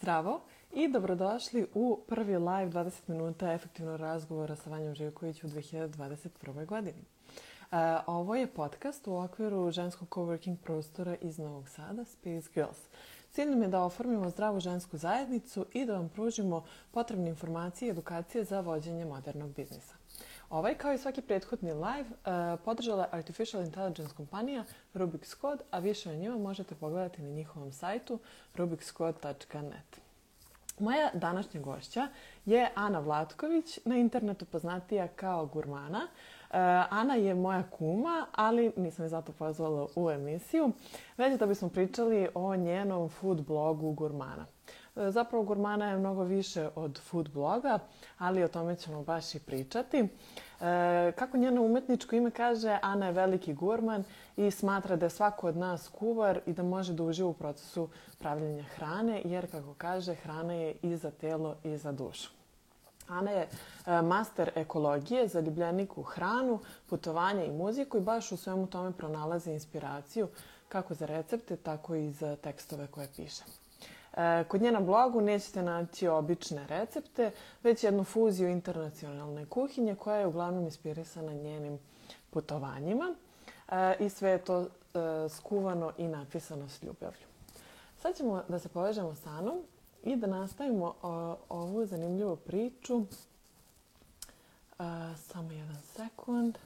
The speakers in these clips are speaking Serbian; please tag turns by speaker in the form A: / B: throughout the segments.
A: Zdravo i dobrodošli u prvi live 20 minuta efektivnog razgovora sa Vanjom Živković u 2021. godini. E, ovo je podcast u okviru ženskog coworking prostora iz Novog Sada, Space Girls. Cilj nam je da oformimo zdravu žensku zajednicu i da vam pružimo potrebne informacije i edukacije za vođenje modernog biznisa. Ovaj, kao i svaki prethodni live, eh, podržala je Artificial Intelligence kompanija Rubik's Code, a više o njima možete pogledati na njihovom sajtu rubikscode.net. Moja današnja gošća je Ana Vlatković, na internetu poznatija kao Gurmana. Eh, Ana je moja kuma, ali nisam je zato pozvala u emisiju, već da bismo pričali o njenom food blogu Gurmana. E, zapravo gurmana je mnogo više od food bloga, ali o tome ćemo baš i pričati. E, kako njeno umetničko ime kaže, Ana je veliki gurman i smatra da je svako od nas kuvar i da može da uživa u procesu pravljenja hrane, jer kako kaže, hrana je i za telo i za dušu. Ana je e, master ekologije, zaljubljenik u hranu, putovanja i muziku i baš u svemu tome pronalazi inspiraciju kako za recepte, tako i za tekstove koje piše. E, kod nje na blogu nećete naći obične recepte, već jednu fuziju internacionalne kuhinje koja je uglavnom inspirisana njenim putovanjima e, i sve je to e, skuvano i napisano s ljubavlju. Sad ćemo da se povežemo sa Anom i da nastavimo ovu zanimljivu priču. Samo jedan sekund.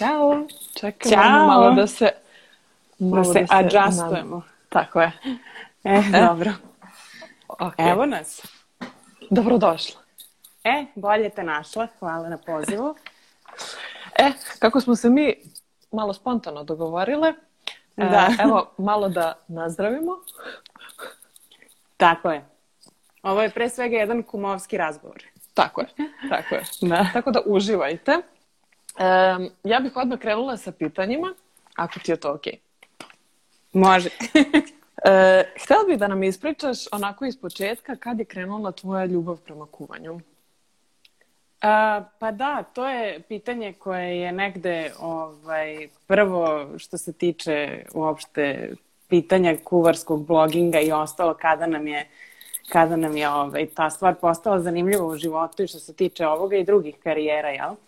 B: Ćao. Čekamo Ćao.
A: malo da se, da malo da se da adjustujemo. Nam...
B: Tako je.
A: E, e. dobro.
B: Okay. Evo nas.
A: Dobrodošla.
B: E, bolje te našla. Hvala na pozivu.
A: E, kako smo se mi malo spontano dogovorile, e, da. E, evo, malo da nazdravimo.
B: Tako je. Ovo je pre svega jedan kumovski razgovor.
A: Tako je, tako je. Da. Tako da uživajte. Um, ja bih odmah krenula sa pitanjima, ako ti je to ok.
B: Može.
A: e, htela bih da nam ispričaš onako iz početka kad je krenula tvoja ljubav prema kuvanju.
B: A, e, pa da, to je pitanje koje je negde ovaj, prvo što se tiče uopšte pitanja kuvarskog bloginga i ostalo kada nam je kada nam je ovaj, ta stvar postala zanimljiva u životu i što se tiče ovoga i drugih karijera, jel? Uh,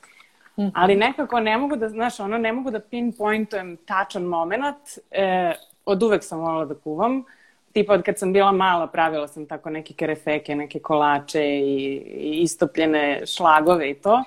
B: Mhm. Ali nekako ne mogu da, znaš, ono, ne mogu da pinpointujem tačan moment. E, od uvek sam volala da kuvam. Tipa od kad sam bila mala pravila sam tako neke kerefeke, neke kolače i, i istopljene šlagove i to.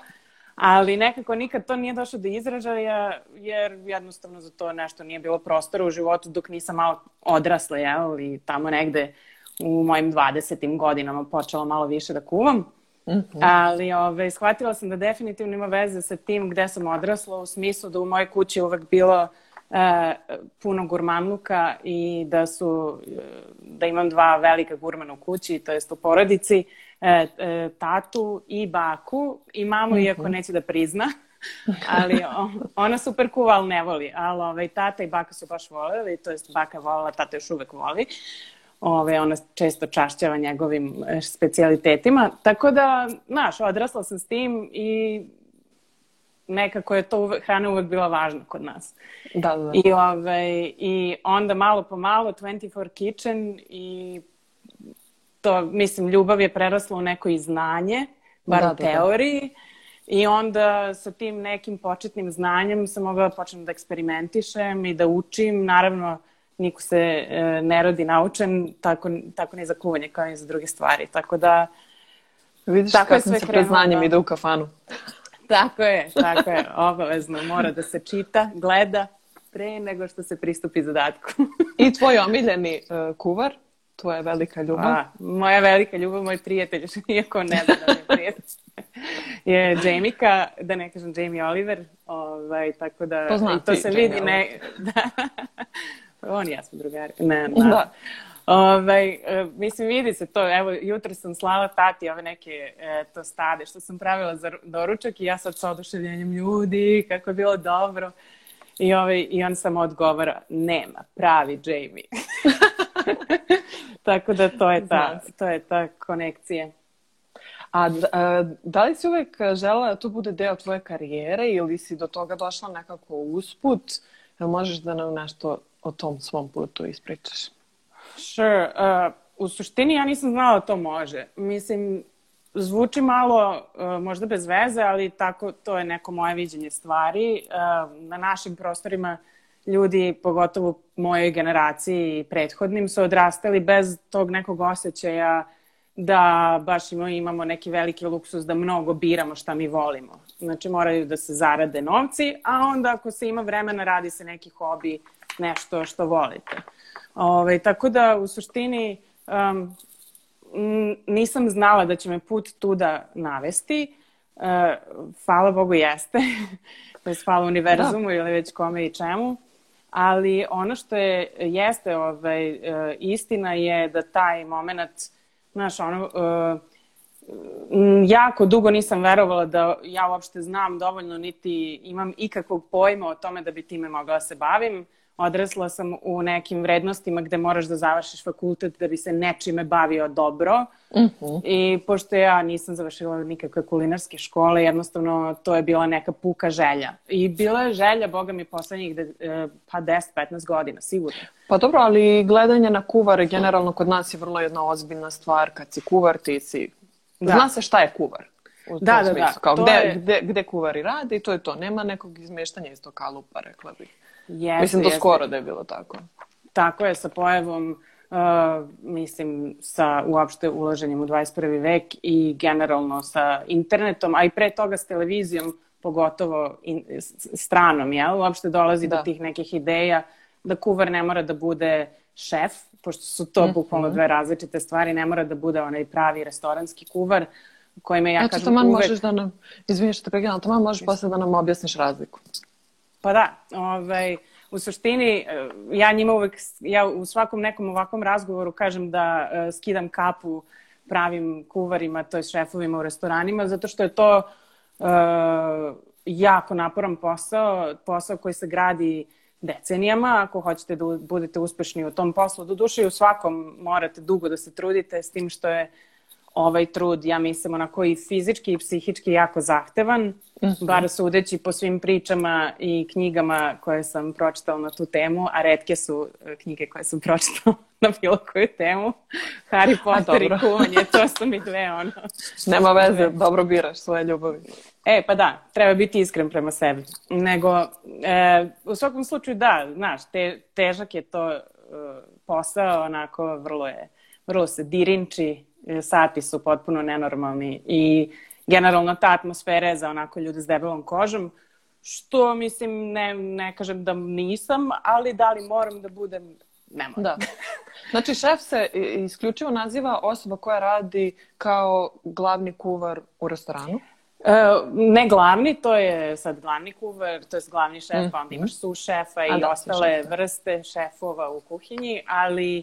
B: Ali nekako nikad to nije došlo do izražaja, jer jednostavno za to nešto nije bilo prostora u životu dok nisam malo odrasla, jel, i tamo negde u mojim 20. godinama počela malo više da kuvam. Mhm. Ali ove, shvatila sam da definitivno ima veze sa tim gde sam odrasla u smislu da u mojoj kući uvek bilo e, puno gurmanluka i da su e, da imam dva velika gurmana u kući, to jest u porodici, e, e, tatu i baku i mamu mm-hmm. iako neće da prizna. ali ona super kuva, ali ne voli. Ali ove, tata i baka su baš voleli, to jest baka je volela, tata još uvek voli ove, ona često čašćava njegovim e, specijalitetima. Tako da, znaš, odrasla sam s tim i nekako je to uve, hrana uvek bila važna kod nas. Da, da. da. I, ove, I onda malo po malo 24 Kitchen i to, mislim, ljubav je prerasla u neko znanje, bar da, u teoriji. Da, da. I onda sa tim nekim početnim znanjem sam mogla da počnem da eksperimentišem i da učim. Naravno, niko se e, ne radi naučen, tako, tako ne za kuvanje kao i za druge stvari. Tako da...
A: Vidiš tako kako se sve sa znanjem da. ide u kafanu.
B: Tako je, tako je, obavezno. Mora da se čita, gleda pre nego što se pristupi zadatku.
A: I tvoj omiljeni uh, kuvar, tvoja velika ljubav. A,
B: moja velika ljubav, moj prijatelj, iako ne znam da mi je prijatelj, je Jamika, da ne kažem Jamie Oliver, ovaj, tako da...
A: To, to se vidi, Oliver. ne, da,
B: on i ja smo drugari. Ne, ne. Da. Ove, ovaj, mislim, vidi se to. Evo, jutro sam slala tati ove neke e, tostade što sam pravila za doručak i ja sad sa oduševljenjem ljudi, kako je bilo dobro. I, ovaj, I on samo odgovara, nema, pravi Jamie. Tako da to je ta, da. to je ta konekcija.
A: A e, da li si uvek želela da to bude deo tvoje karijere ili si do toga došla nekako usput? Možeš da nam nešto o tom svom putu ispričaš?
B: Sure. Uh, u suštini ja nisam znala da to može. Mislim, zvuči malo uh, možda bez veze, ali tako to je neko moje viđenje stvari. Uh, na našim prostorima ljudi, pogotovo mojoj generaciji i prethodnim, su odrastali bez tog nekog osjećaja da baš imamo, imamo neki veliki luksus da mnogo biramo šta mi volimo. Znači moraju da se zarade novci, a onda ako se ima vremena radi se neki hobi uh, nešto što volite. Ove, ovaj, tako da u suštini um, nisam znala da će me put tuda navesti. Uh, hvala Bogu jeste. to je hvala univerzumu da. ili već kome i čemu. Ali ono što je, jeste ovaj, e, istina je da taj moment, znaš, ono, e, jako dugo nisam verovala da ja uopšte znam dovoljno niti imam ikakvog pojma o tome da bi time mogla da se bavim odrasla sam u nekim vrednostima gde moraš da završiš fakultet da bi se nečime bavio dobro. Uh mhm. -huh. I pošto ja nisam završila nikakve kulinarske škole, jednostavno to je bila neka puka želja. I bila je želja, boga mi, poslednjih de, e, pa 10-15 godina, sigurno.
A: Pa dobro, ali gledanje na kuvare generalno kod nas je vrlo jedna ozbiljna stvar. Kad si kuvar, ti si... Da. Zna se šta je kuvar.
B: U da, da, da,
A: smislu. da. Kao, to gde, je... gde, gde kuvari rade i to je to. Nema nekog izmeštanja iz tog kalupa, rekla bih. Jeste, Mislim do da jeste. skoro da je bilo tako.
B: Tako je, sa pojavom Uh, mislim sa uopšte ulaženjem u 21. vek i generalno sa internetom, a i pre toga s televizijom, pogotovo in, stranom, jel? Uopšte dolazi da. do tih nekih ideja da kuvar ne mora da bude šef, pošto su to mm -hmm. bukvalno dve različite stvari, ne mora da bude onaj pravi restoranski kuvar,
A: kojima ja Eto, kažem taman uvek... možeš da nam, Izvinite, što te pregledam, taman možeš posle da nam objasniš razliku.
B: Pa da, ovaj, u suštini e, ja njima uvek, ja u svakom nekom ovakvom razgovoru kažem da uh, skidam kapu pravim kuvarima, to je šefovima u restoranima, zato što je to uh, jako naporan posao, posao koji se gradi decenijama, ako hoćete da budete uspešni u tom poslu. Doduše i u svakom morate dugo da se trudite s tim što je uh, ovaj trud, ja mislim, onako i fizički i psihički jako zahtevan, mm bar sudeći po svim pričama i knjigama koje sam pročitala na tu temu, a redke su e, knjige koje sam pročitala na bilo koju temu. Harry Potter i kuvanje, to su mi dve, ono.
A: Nema veze, dobro biraš svoje ljubavi.
B: E, pa da, treba biti iskren prema sebi. Nego, e, u svakom slučaju da, znaš, te, težak je to e, posao, onako, vrlo je, vrlo se dirinči, E, sati su potpuno nenormalni i generalno ta atmosfera je za onako ljude s debelom kožom, što mislim ne, ne kažem da nisam, ali da li moram da budem, ne moram. Da.
A: Znači šef se isključivo naziva osoba koja radi kao glavni kuvar u restoranu?
B: E, ne glavni, to je sad glavni kuvar, to je glavni šef, mm. pa onda imaš su šefa i A, da, ostale šefa. vrste šefova u kuhinji, ali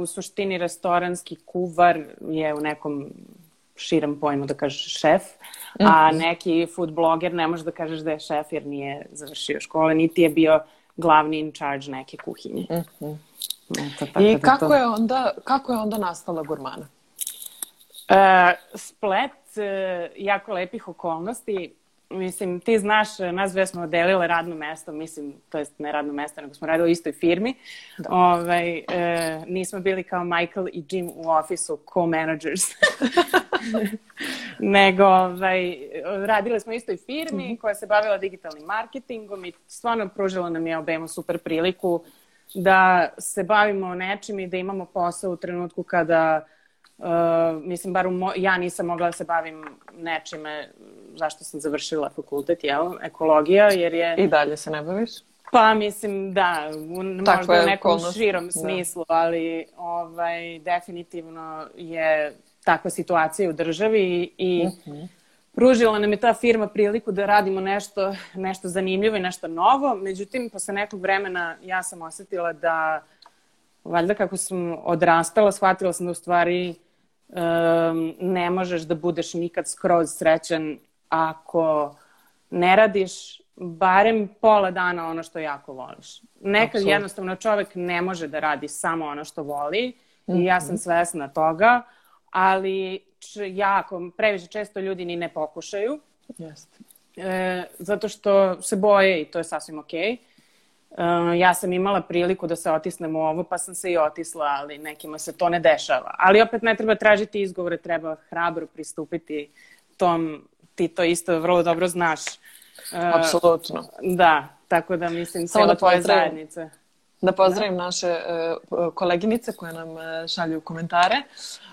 B: u suštini restoranski kuvar je u nekom širem pojmu da kažeš šef, a mhm. neki food blogger ne može da kažeš da je šef jer nije završio škole, niti je bio glavni in charge neke kuhinje. Mm -hmm.
A: Eto, I da kako, to... je onda, kako je onda nastala gurmana?
B: E, e splet e, jako lepih okolnosti mislim, ti znaš, nas dve smo delile radno mesto, mislim, to jest ne radno mesto, nego smo radili u istoj firmi. Da. Ovaj, e, nismo bili kao Michael i Jim u ofisu co-managers. nego ovaj, radile smo u istoj firmi mm -hmm. koja se bavila digitalnim marketingom i stvarno pružila nam je obema super priliku da se bavimo nečim i da imamo posao u trenutku kada uh, Uh, mislim, bar mo ja nisam mogla da se bavim nečime zašto sam završila fakultet, jel? Ekologija, jer je...
A: I dalje se ne baviš?
B: Pa, mislim, da, u, Tako možda u nekom okolnost. širom da. smislu, da. ali ovaj, definitivno je takva situacija u državi i uh mhm. -huh. pružila nam je ta firma priliku da radimo nešto, nešto zanimljivo i nešto novo. Međutim, posle nekog vremena ja sam osetila da, valjda kako sam odrastala, shvatila sam da u stvari uh, um, ne možeš da budeš nikad skroz srećan ako ne radiš barem pola dana ono što jako voliš. Nekad Absolut. jednostavno čovek ne može da radi samo ono što voli i ja sam mhm. svesna toga, ali jako, previše često ljudi ni ne pokušaju. Jeste. E, zato što se boje i to je sasvim okej. Okay. Um, ja sam imala priliku da se otisnem u ovo, pa sam se i otisla, ali nekima se to ne dešava. Ali opet ne treba tražiti izgovore, treba hrabro pristupiti tom, ti to isto vrlo dobro znaš. Uh,
A: Apsolutno.
B: Da, tako da mislim Samo
A: da tvoje zajednice.
B: Da,
A: da pozdravim da. naše uh, koleginice koje nam uh, šalju komentare.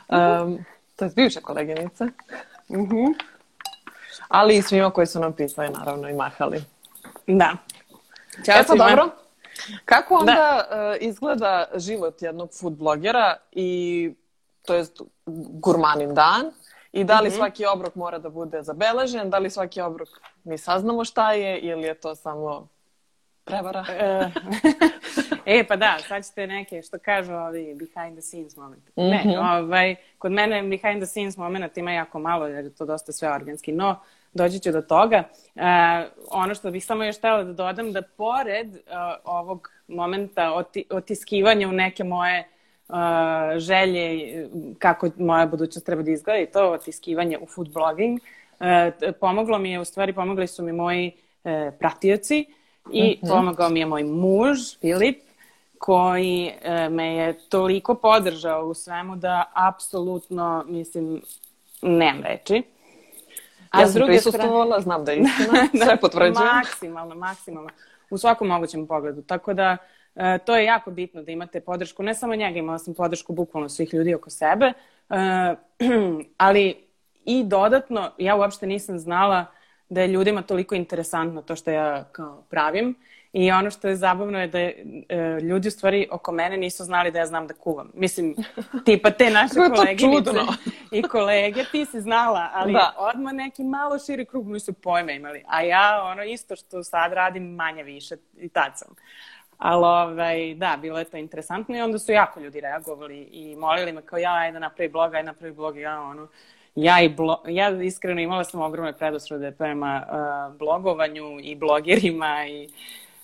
A: Um, mhm. -huh. To je bivša koleginica. -huh. Mhm. Ali i svima koji su nam pisali, naravno, i mahali.
B: Da.
A: Ćao e, dobro. Kako da. onda da. izgleda život jednog food blogera i to jest gurmanin dan i da li mm -hmm. svaki obrok mora da bude zabeležen, da li svaki obrok mi saznamo šta je ili je to samo prevara?
B: e, e pa da, sad ćete neke što kažu ovi behind the scenes moment. Mm -hmm. Ne, mhm. ovaj, kod mene behind the scenes moment ima jako malo jer je to dosta sve organski, no doći ću do toga. E, ono što bih samo još htela da dodam, da pored e, ovog momenta oti, otiskivanja u neke moje e, želje e, kako moja budućnost treba da izgleda i to otiskivanje u food blogging, e, pomoglo mi je, u stvari pomogli su mi moji e, pratioci i mm -hmm. pomogao mi je moj muž, Filip, koji e, me je toliko podržao u svemu da apsolutno, mislim, nemam reči.
A: A ja s sam druge prisustovala, strane... znam da je istina, sve da, da. potvrđujem.
B: Maksimalno, maksimalno. U svakom mogućem pogledu. Tako da, e, to je jako bitno da imate podršku. Ne samo njega, imala sam podršku bukvalno svih ljudi oko sebe. E, ali i dodatno, ja uopšte nisam znala da je ljudima toliko interesantno to što ja kao pravim. I ono što je zabavno je da e, ljudi u stvari oko mene nisu znali da ja znam da kuvam. Mislim, tipa te naše koleginice i kolege, ti si znala, ali da. odmah neki malo širi krug su pojma imali. A ja ono isto što sad radim manje više i tad sam. Ali ovaj, da, bilo je to interesantno i onda su jako ljudi reagovali i molili me kao ja, ajde napravi blog, ajde napravi blog, ja ono ja i blo ja iskreno imala sam ogromne predosrode prema uh, blogovanju i blogerima i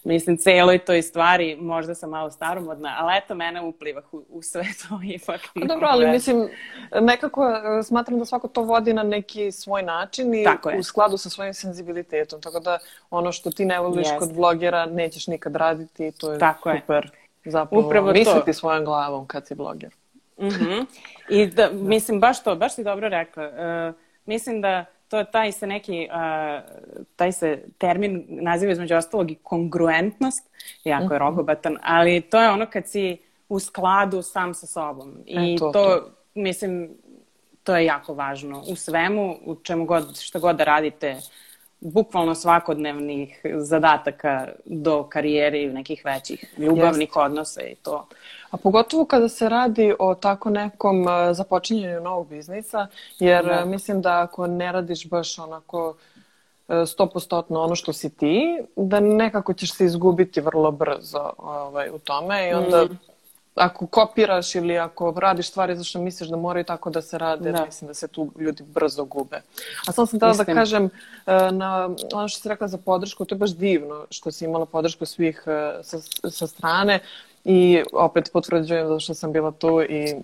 B: mislim, celoj toj stvari, možda sam malo staromodna, ali eto, mene upliva u, u sve to ipak.
A: A dobro, ali mislim, nekako e, smatram da svako to vodi na neki svoj način i u skladu sa svojim senzibilitetom, tako da ono što ti ne voliš Jest. kod vlogera nećeš nikad raditi i to je tako super. Je. Zapravo, Upravo misliti to. svojom glavom kad si bloger. Mm
B: -hmm. I da, mislim, baš to, baš si dobro rekla. Uh, mislim da to taj se neki, taj se termin naziva između ostalog i kongruentnost, jako je mhm. rogobatan, ali to je ono kad si u skladu sam sa sobom. I e, to, to, to, mislim, to je jako važno. U svemu, u čemu god, šta god da radite, bukvalno svakodnevnih zadataka do karijere i nekih većih ljubavnih Jeste. odnosa i to.
A: A pogotovo kada se radi o tako nekom e, započinjenju novog biznisa, jer da. E, mislim da ako ne radiš baš onako e, stopostotno ono što si ti, da nekako ćeš se izgubiti vrlo brzo ovaj, u tome i onda mm. ako kopiraš ili ako radiš stvari za što misliš da moraju tako da se rade, da. mislim da se tu ljudi brzo gube. A samo sam tada da kažem na ono što si rekla za podršku, to je baš divno što si imala podršku svih sa, sa strane I opet potvrđujem zato što sam bila tu i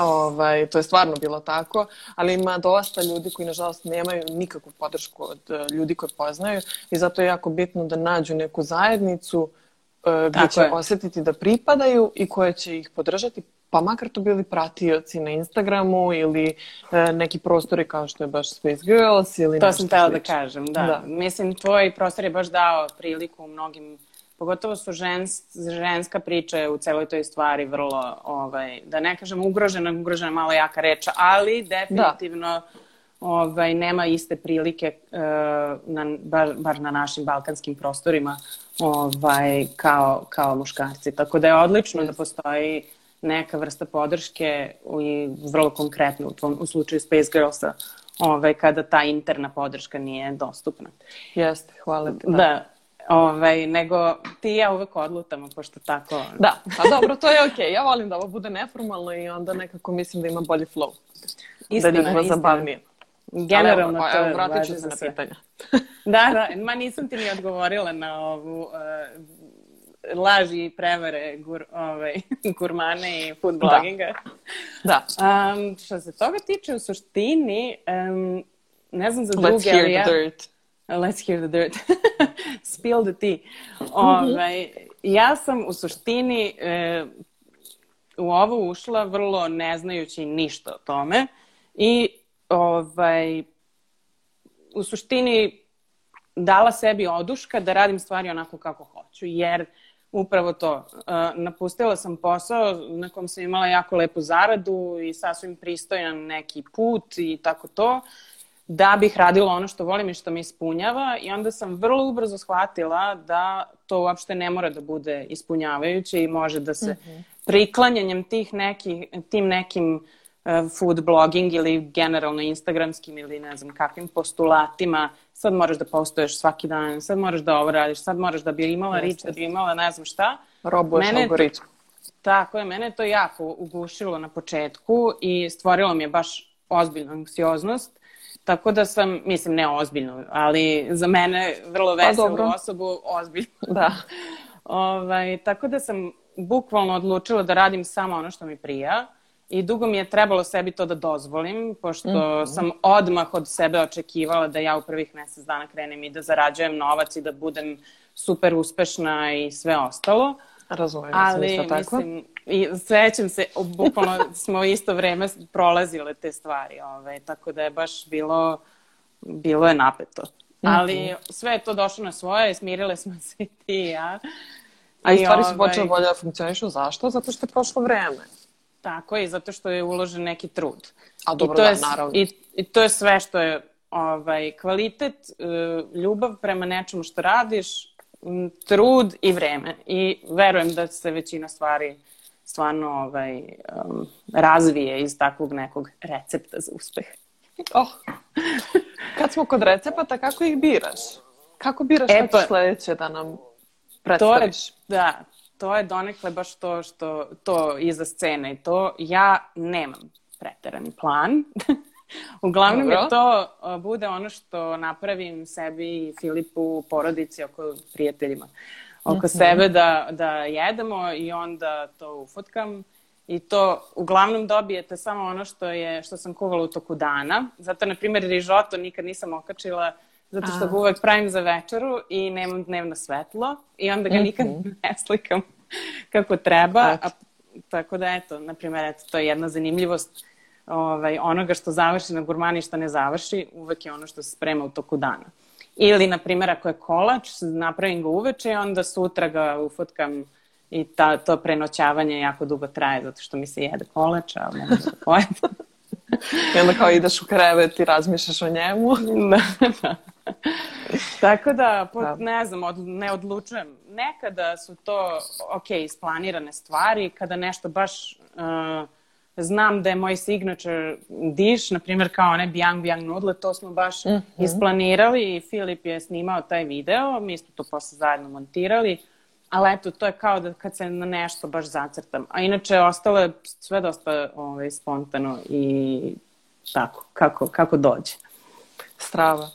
A: Ovaj, to je stvarno bilo tako, ali ima dosta ljudi koji nažalost nemaju nikakvu podršku od e, ljudi koje poznaju i zato je jako bitno da nađu neku zajednicu uh, e, gdje tako će je. osjetiti da pripadaju i koja će ih podržati, pa makar to bili pratioci na Instagramu ili uh, neki prostori kao što je baš Space Girls ili
B: To
A: sam
B: htela da kažem, da. da. Mislim, tvoj prostor je baš dao priliku mnogim pogotovo su žens, ženska priča u celoj toj stvari vrlo, ovaj, da ne kažem ugrožena, ugrožena malo jaka reč, ali definitivno da. ovaj, nema iste prilike, uh, na, bar, bar na našim balkanskim prostorima, ovaj, kao, kao muškarci. Tako da je odlično yes. da postoji neka vrsta podrške i vrlo konkretno u, tvom, u slučaju Space Girlsa, ovaj, kada ta interna podrška nije dostupna.
A: Jeste, hvala ti.
B: Da. da. Ovaj, nego ti ja uvek odlutamo, pošto tako...
A: Da, pa dobro, to je okej. Okay. Ja volim da ovo bude neformalno i onda nekako mislim da ima bolji flow. Da
B: istina, da je zabavnije.
A: Generalno da, evo, to evo, vratit ću se na pitanja.
B: da, da, ma nisam ti ni odgovorila na ovu uh, laži i prevare gur, ovaj, gurmane i food bloginga. Da. da. Um, što se toga tiče, u suštini, um, ne znam za Let's druge,
A: ali ja... Dirt.
B: Uh, let's hear the dirt, spill the tea. Mm-hmm. ja sam u suštini e, u ovo ušla vrlo ne znajući ništa o tome i ovaj, u suštini dala sebi oduška da radim stvari onako kako hoću, jer upravo to. E, napustila sam posao na kom sam imala jako lepu zaradu i sasvim pristojan neki put i tako to. Uh, da bih radila ono što volim i što me ispunjava i onda sam vrlo ubrzo shvatila da to uopšte ne mora da bude ispunjavajuće i može da se mm -hmm. priklanjanjem tih nekih, tim nekim uh, food blogging ili generalno instagramskim ili ne znam kakvim postulatima sad moraš da postoješ svaki dan, sad moraš da ovo radiš, sad moraš da bi imala rič, da bi imala ne znam šta.
A: Robuješ algoritmu.
B: Tako je, mene je to jako ugušilo na početku i stvorilo mi je baš ozbiljnu anksioznost Tako da sam, mislim, ne ozbiljno, ali za mene vrlo pa veselu osobu ozbiljno. Da. ovaj, tako da sam bukvalno odlučila da radim samo ono što mi prija i dugo mi je trebalo sebi to da dozvolim, pošto mm -hmm. sam odmah od sebe očekivala da ja u prvih mesec dana krenem i da zarađujem novac i da budem super uspešna i sve ostalo. Uh,
A: Razumijem Ali, isto tako.
B: Ali, mislim, i srećem se, bukvalno smo isto vreme prolazile te stvari, ovaj, tako da je baš bilo, bilo je napeto. Mhm. Ali sve je to došlo na svoje, smirile smo se ti i ja.
A: A i, stvari su ovaj, počele bolje da funkcionišu. Zašto? Zato što je prošlo vreme.
B: Tako je, zato što je uložen neki trud.
A: A dobro, I to da, je, naravno.
B: I, I to je sve što je ovaj, kvalitet, eh, ljubav prema nečemu što radiš, trud i vreme. I verujem da se većina stvari stvarno ovaj, um, razvije iz takvog nekog recepta za uspeh. Oh.
A: Kad smo kod recepata, kako ih biraš? Kako biraš e, pa, sledeće da nam predstaviš? To je,
B: da, to je donekle baš to što to iza scene i to ja nemam preterani plan. Uglavnom Dobro. je to bude ono što napravim sebi i Filipu, porodici, oko prijateljima. Oko mm -hmm. sebe da, da jedemo i onda to ufotkam. I to uglavnom dobijete samo ono što je što sam kuvala u toku dana. Zato, na primjer, rižoto nikad nisam okačila zato što ga uvek pravim za večeru i nemam dnevno svetlo i onda ga nikad ne slikam kako treba. A, tako da, eto, na primjer, eto, to je jedna zanimljivost ovaj, onoga što završi na gurmani što ne završi, uvek je ono što se sprema u toku dana. Ili, na primjer, ako je kolač, napravim ga uveče i onda sutra ga ufotkam i ta, to prenoćavanje jako dugo traje zato što mi se jede kolač, ali ne možda da
A: I onda kao ideš u krevet i razmišljaš o njemu.
B: da, da. Tako da, pot, da. ne znam, od, ne odlučujem. Nekada su to, ok, isplanirane stvari, kada nešto baš... Uh, znam da je moj signature dish, na primjer kao one Biang Biang Nudle, to smo baš mm -hmm. isplanirali i Filip je snimao taj video, mi smo to posle zajedno montirali, ali eto, to je kao da kad se na nešto baš zacrtam. A inače, ostalo je sve dosta ovaj, spontano i tako, kako, kako dođe.
A: Strava.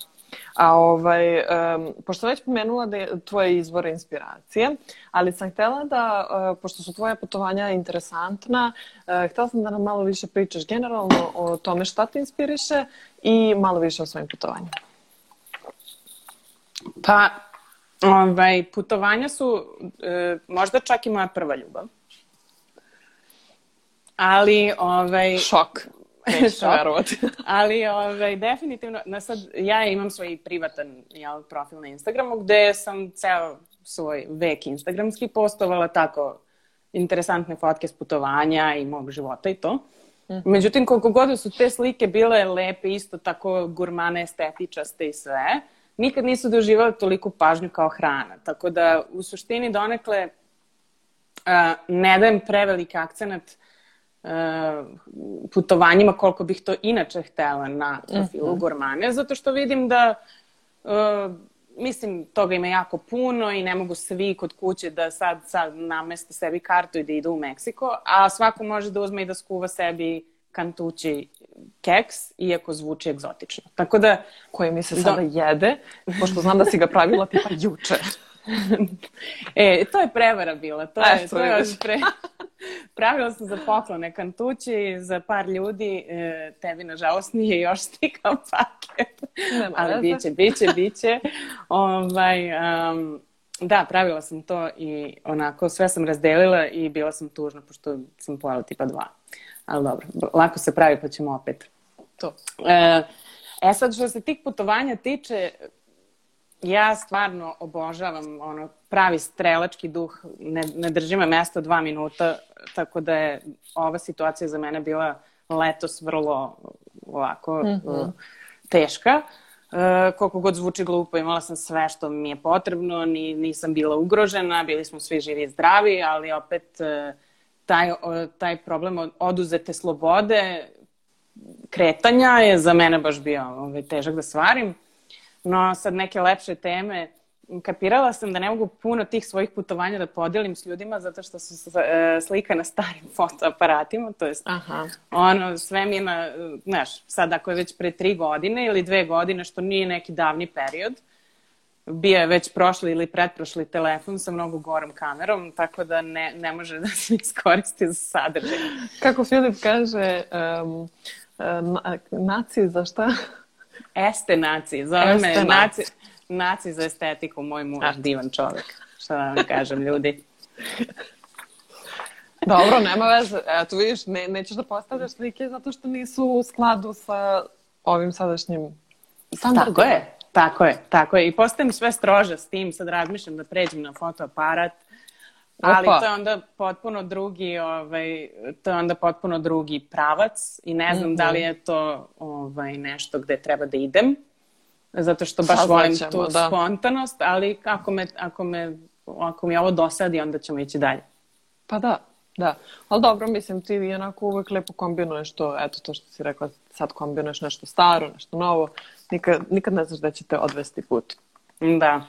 A: A ovaj, um, pošto već pomenula da je tvoje izvore inspiracije, ali sam htela da, uh, pošto su tvoja putovanja interesantna, uh, e, htjela sam da nam malo više pričaš generalno o tome šta te inspiriše i malo više o svojim putovanjima.
B: Pa, ovaj, putovanja su uh, možda čak i moja prva ljubav.
A: Ali, ovaj...
B: Šok. Nećeš verovati. Ali ovaj, definitivno, na sad, ja imam svoj privatan jel, profil na Instagramu gde sam ceo svoj vek instagramski postovala tako interesantne fotke s putovanja i mog života i to. Mhm. Međutim, koliko god da su te slike bile lepe, isto tako gurmane, estetičaste i sve, nikad nisu doživale toliku pažnju kao hrana. Tako da, u suštini donekle, uh, ne dajem prevelik akcenat uh, Uh, putovanjima koliko bih to inače htela na profilu uh mhm. -huh. Gormane, zato što vidim da uh, mislim, toga ima jako puno i ne mogu svi kod kuće da sad, sad nameste sebi kartu i da idu u Meksiko, a svako može da uzme i da skuva sebi kantući keks, iako zvuči egzotično. Tako da...
A: Koji mi se da. sada do... jede, pošto znam da si ga pravila tipa juče.
B: e, to je prevara bila, to e, je, A, to je još pre... Pravila sam za poklone kantući za par ljudi, e, tebi nažalost nije još stigao paket, Nema ali biće, biće, biće. ovaj, um, da, pravila sam to i onako sve sam razdelila i bila sam tužna pošto sam pojela tipa dva. Ali dobro, lako se pravi pa ćemo opet. To. E, e sad što se tih putovanja tiče, Ja stvarno obožavam ono pravi strelački duh, ne, ne drži me mesto dva minuta, tako da je ova situacija za mene bila letos vrlo ovako mm -hmm. teška. E, koliko god zvuči glupo, imala sam sve što mi je potrebno, ni, nisam bila ugrožena, bili smo svi živi i zdravi, ali opet uh, taj, taj problem oduzete slobode, kretanja je za mene baš bio ovaj, težak da svarim No, sad neke lepše teme. Kapirala sam da ne mogu puno tih svojih putovanja da podelim s ljudima zato što su e, slika na starim fotoaparatima, to jest Aha. ono sve mi na, znaš, sad ako je već pre tri godine ili dve godine, što nije neki davni period, bio je već prošli ili pretprošli telefon sa mnogo gorom kamerom, tako da ne, ne može da se iskoristi za sadržaj.
A: Kako Filip kaže, um, uh, naci za šta?
B: Este naci, zove me naci. naci, za estetiku, moj muž,
A: divan čovjek. Šta da vam kažem, ljudi. Dobro, nema veze. Eto vidiš, ne, nećeš da postavljaš slike zato što nisu u skladu sa ovim sadašnjim
B: standardima. Tako je, tako je, tako je. I postajem sve strože s tim. Sad razmišljam da pređem na fotoaparat, Ali to je onda potpuno drugi, ovaj, to je onda potpuno drugi pravac i ne znam mm -hmm. da li mhm. je to ovaj, nešto gde treba da idem, zato što baš volim ćemo, tu da. spontanost, ali ako me, ako, me, ako mi ovo dosadi, onda ćemo ići dalje.
A: Pa da, Da, ali dobro, mislim, ti onako uvek lepo kombinuješ to, eto to što si rekla, sad kombinuješ nešto staro, nešto novo, nikad, nikad ne znaš da će te odvesti put.
B: Da.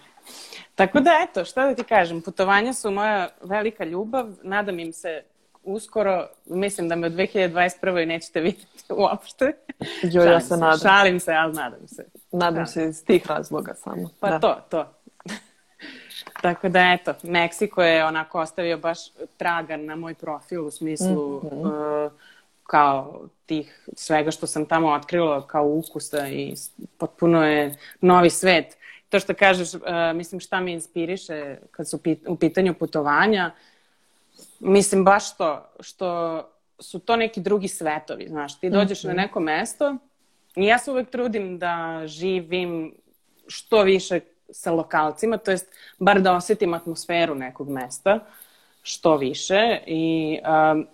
B: Tako da, eto, šta da ti kažem, putovanja su moja velika ljubav, nadam im se uskoro, mislim da me u 2021. nećete vidjeti uopšte.
A: Jo, ja
B: se
A: nadam.
B: Šalim se, ali nadam se.
A: Nadam da. se iz tih razloga samo.
B: Pa da. to, to. Tako da, eto, Meksiko je onako ostavio baš tragan na moj profil u smislu mm -hmm. uh, kao tih svega što sam tamo otkrila kao ukusa i potpuno je novi svet to što kažeš, e, mislim šta me inspiriše kad su u pitanju putovanja, mislim baš to, što su to neki drugi svetovi, znaš, ti dođeš mm -hmm. na mhm. neko mesto i ja se uvek trudim da živim što više sa lokalcima, to jest bar da osetim atmosferu nekog mesta što više i um,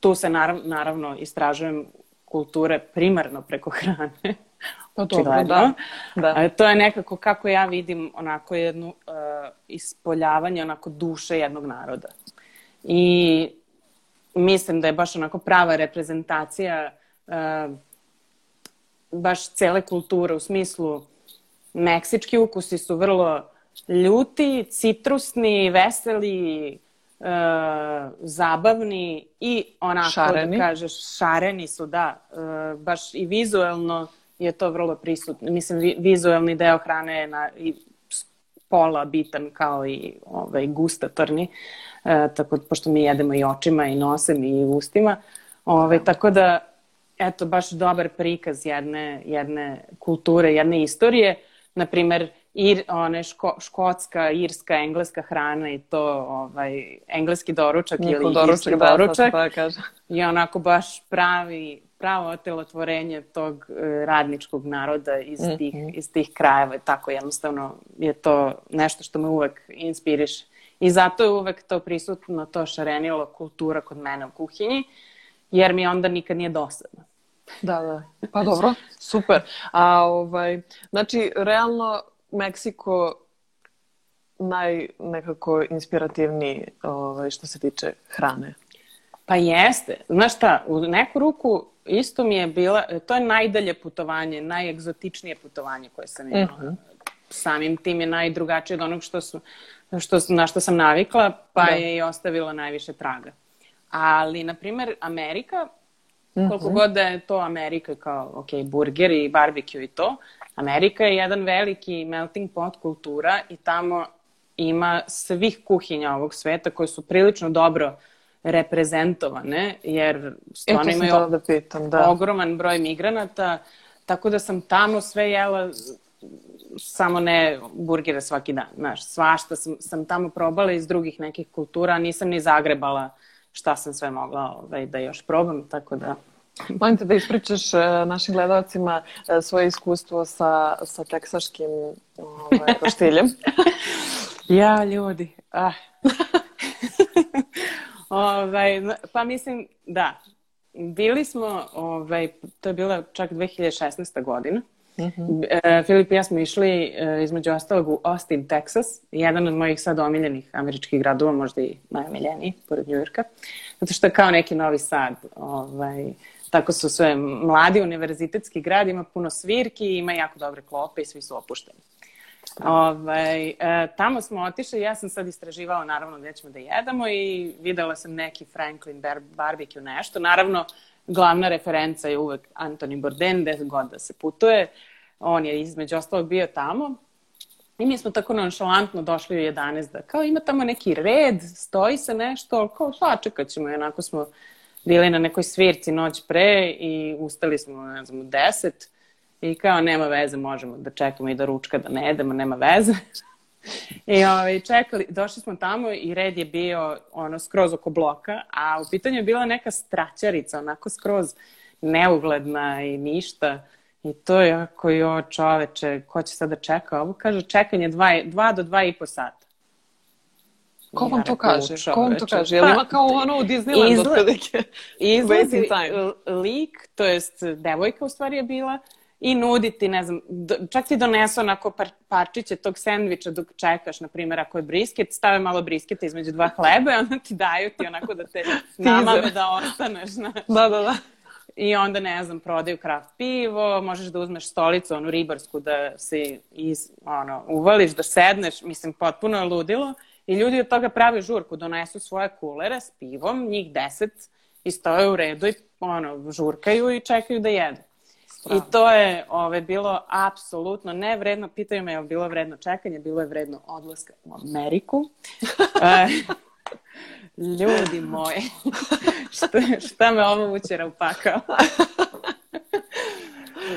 B: tu se narav, naravno istražujem kulture primarno preko hrane.
A: Pa
B: dobro, da. da. to je nekako kako ja vidim onako jednu uh, ispoljavanje onako duše jednog naroda. I mislim da je baš onako prava reprezentacija uh, baš cele kulture u smislu meksički ukusi su vrlo ljuti, citrusni, veseli, uh, zabavni i onako da
A: šareni. da kažeš
B: šareni su da, uh, baš i vizuelno je to vrlo prisutno. Mislim, vizualni deo hrane je na, i pola bitan kao i ovaj, gustatorni, e, tako, da, pošto mi jedemo i očima i nosem i ustima. Ovaj, da. tako da, eto, baš dobar prikaz jedne, jedne kulture, jedne istorije. Naprimer, ir, one ško, škotska, irska, engleska hrana i to ovaj, engleski doručak Niko ili doručak, irski da, doručak. Da, da, da, I onako baš pravi, pravo telotvorenje tog e, radničkog naroda iz mhm. tih, mm -hmm. iz tih krajeva. Tako jednostavno je to nešto što me uvek inspiriše. I zato je uvek to prisutno, to šarenilo kultura kod mene u kuhinji, jer mi onda nikad nije dosadno.
A: Da, da. Pa dobro, super. A ovaj, znači, realno Meksiko naj nekako inspirativniji ovaj, što se tiče hrane.
B: Pa jeste. Znaš šta, u neku ruku isto mi je bila, to je najdalje putovanje, najegzotičnije putovanje koje sam imala. Mm -hmm. Samim tim je najdrugačije od onog što su, što, na što sam navikla, pa da. je i ostavila najviše traga. Ali, na primjer, Amerika, koliko mm -hmm. god da je to Amerika kao, ok, burger i barbecue i to, Amerika je jedan veliki melting pot kultura i tamo ima svih kuhinja ovog sveta koje su prilično dobro uh, reprezentovane, jer e, stvarno e,
A: imaju da pitam, da.
B: ogroman broj migranata, tako da sam tamo sve jela samo ne burgere svaki dan, znaš, svašta sam, sam tamo probala iz drugih nekih kultura, nisam ni zagrebala šta sam sve mogla ovaj, da još probam, tako da...
A: Molim te da ispričaš e, našim gledalcima e, svoje iskustvo sa, sa teksaškim ovaj, roštiljem.
B: ja, ljudi, ah ovaj, pa mislim, da. Bili smo, ovaj, to je bila čak 2016. godina. Uh-huh. E, Filip i ja smo išli e, između ostalog u Austin, Texas, jedan od mojih sad omiljenih američkih gradova, možda i najomiljeniji, pored Njujorka, zato što je kao neki novi sad, ovaj, tako su sve mladi univerzitetski grad, ima puno svirki, ima jako dobre klope i svi su opušteni. Ove, ovaj, e, tamo smo otišli, ja sam sad istraživala naravno gde ćemo da jedemo i videla sam neki Franklin barbecue nešto. Naravno, glavna referenca je uvek Anthony Bourdain, gde god da se putuje. On je između ostalog bio tamo. I mi smo tako nonšalantno došli u 11 da kao ima tamo neki red, stoji se nešto, ali kao sva čekat ćemo, onako smo bili na nekoj svirci noć pre i ustali smo, ne znam, u 10 I kao, nema veze, možemo da čekamo i da ručka da ne jedemo, nema veze. I ovaj, čekali, došli smo tamo i red je bio ono skroz oko bloka, a u pitanju je bila neka straćarica, onako skroz neugledna i ništa. I to je ako jo čoveče, ko će sada da čeka? Ovo kaže čekanje 2 do 2 i po sata.
A: Ko vam to kaže? Čoveče. Ko vam to kaže? Je li ima pa, kao ono u Disneylandu izla... otprilike?
B: Izlazi lik, to jest devojka u stvari je bila, i nuditi, ne znam, čak ti donesu onako par, parčiće tog sendviča dok čekaš, na primjer, ako je brisket, stave malo brisketa između dva hleba i onda ti daju ti onako da te namame da ostaneš, znaš.
A: Da, da, da.
B: I onda, ne znam, prodaju kraft pivo, možeš da uzmeš stolicu, onu ribarsku, da se iz, ono, uvališ, da sedneš, mislim, potpuno je ludilo. I ljudi od toga prave žurku, donesu svoje kulere s pivom, njih deset, i stoje u redu i ono, žurkaju i čekaju da jedu. Pravo. I da. to je ove, bilo apsolutno nevredno. Pitaju me je li bilo vredno čekanje, bilo je vredno odlaska u Ameriku. E, ljudi moji, šta, šta me ovo učera upakao?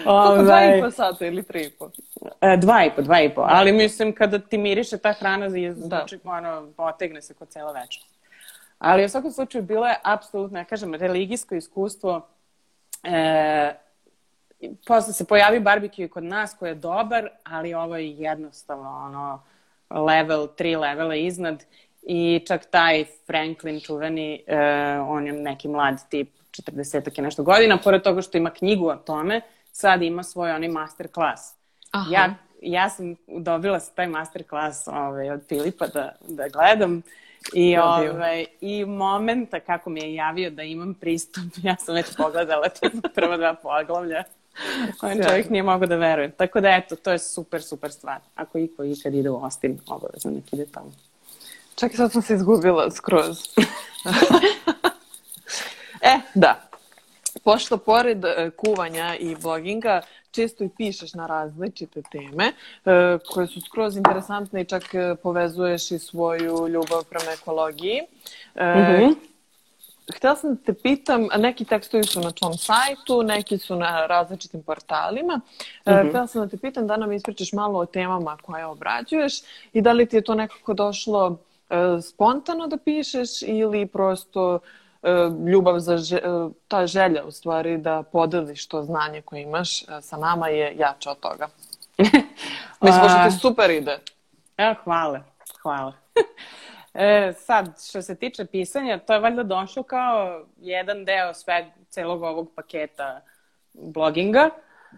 A: Ovaj, dva i ovaj, po sata ili tri
B: i po? E, dva i po, dva i po. Da. Ali mislim, kada ti miriše ta hrana, za da. znači, ono, potegne se kod cela večer. Ali u svakom slučaju bilo je apsolutno, ja kažem, religijsko iskustvo e, posle se pojavi barbecue kod nas koji je dobar, ali ovo je jednostavno ono level, tri levela iznad i čak taj Franklin čuveni, e, on je neki mlad tip, 40 i nešto godina, pored toga što ima knjigu o tome, sad ima svoj onaj master klas. Aha. Ja, ja sam dobila taj master klas ovaj, od Filipa da, da gledam i, Dobio. ovaj, i momenta kako mi je javio da imam pristup, ja sam već pogledala te prva dva poglavlja. Kojem čovjek nije mogao da veruje. Tako da eto, to je super, super stvar. Ako iko ikad ide u Austin, obavezno nek ide tamo.
A: Čak i sad sam se izgubila skroz. e, da. Pošto pored e, kuvanja i bloginga često i pišeš na različite teme e, koje su skroz interesantne i čak e, povezuješ i svoju ljubav prema ekologiji. Mm -hmm htela sam da te pitam, neki tekstovi su na tvom sajtu, neki su na različitim portalima. E, mm -hmm. Htela sam da te pitam da nam ispričaš malo o temama koje obrađuješ i da li ti je to nekako došlo e, spontano da pišeš ili prosto e, ljubav za želj, ta želja u stvari da podeliš to znanje koje imaš sa nama je jača od toga. Mislim, A... ti super ide. Evo,
B: hvala. Hvala. E, sad, što se tiče pisanja, to je valjda došlo kao jedan deo sve, celog ovog paketa bloginga.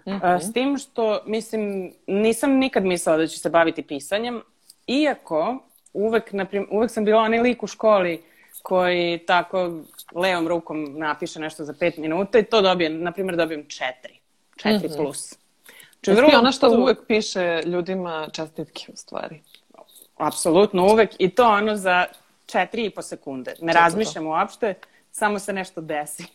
B: Mm -hmm. S tim što, mislim, nisam nikad mislila da ću se baviti pisanjem, iako uvek, naprim, uvek sam bila onaj lik u školi koji tako levom rukom napiše nešto za pet minuta i to dobijem, na primjer, dobijem četiri. Četiri mm -hmm. plus.
A: Znači, ona što uvek piše ljudima čestitke, u stvari.
B: Apsolutno, uvek. I to ono za četiri i po sekunde. Ne da. razmišljam uopšte, samo se nešto desi.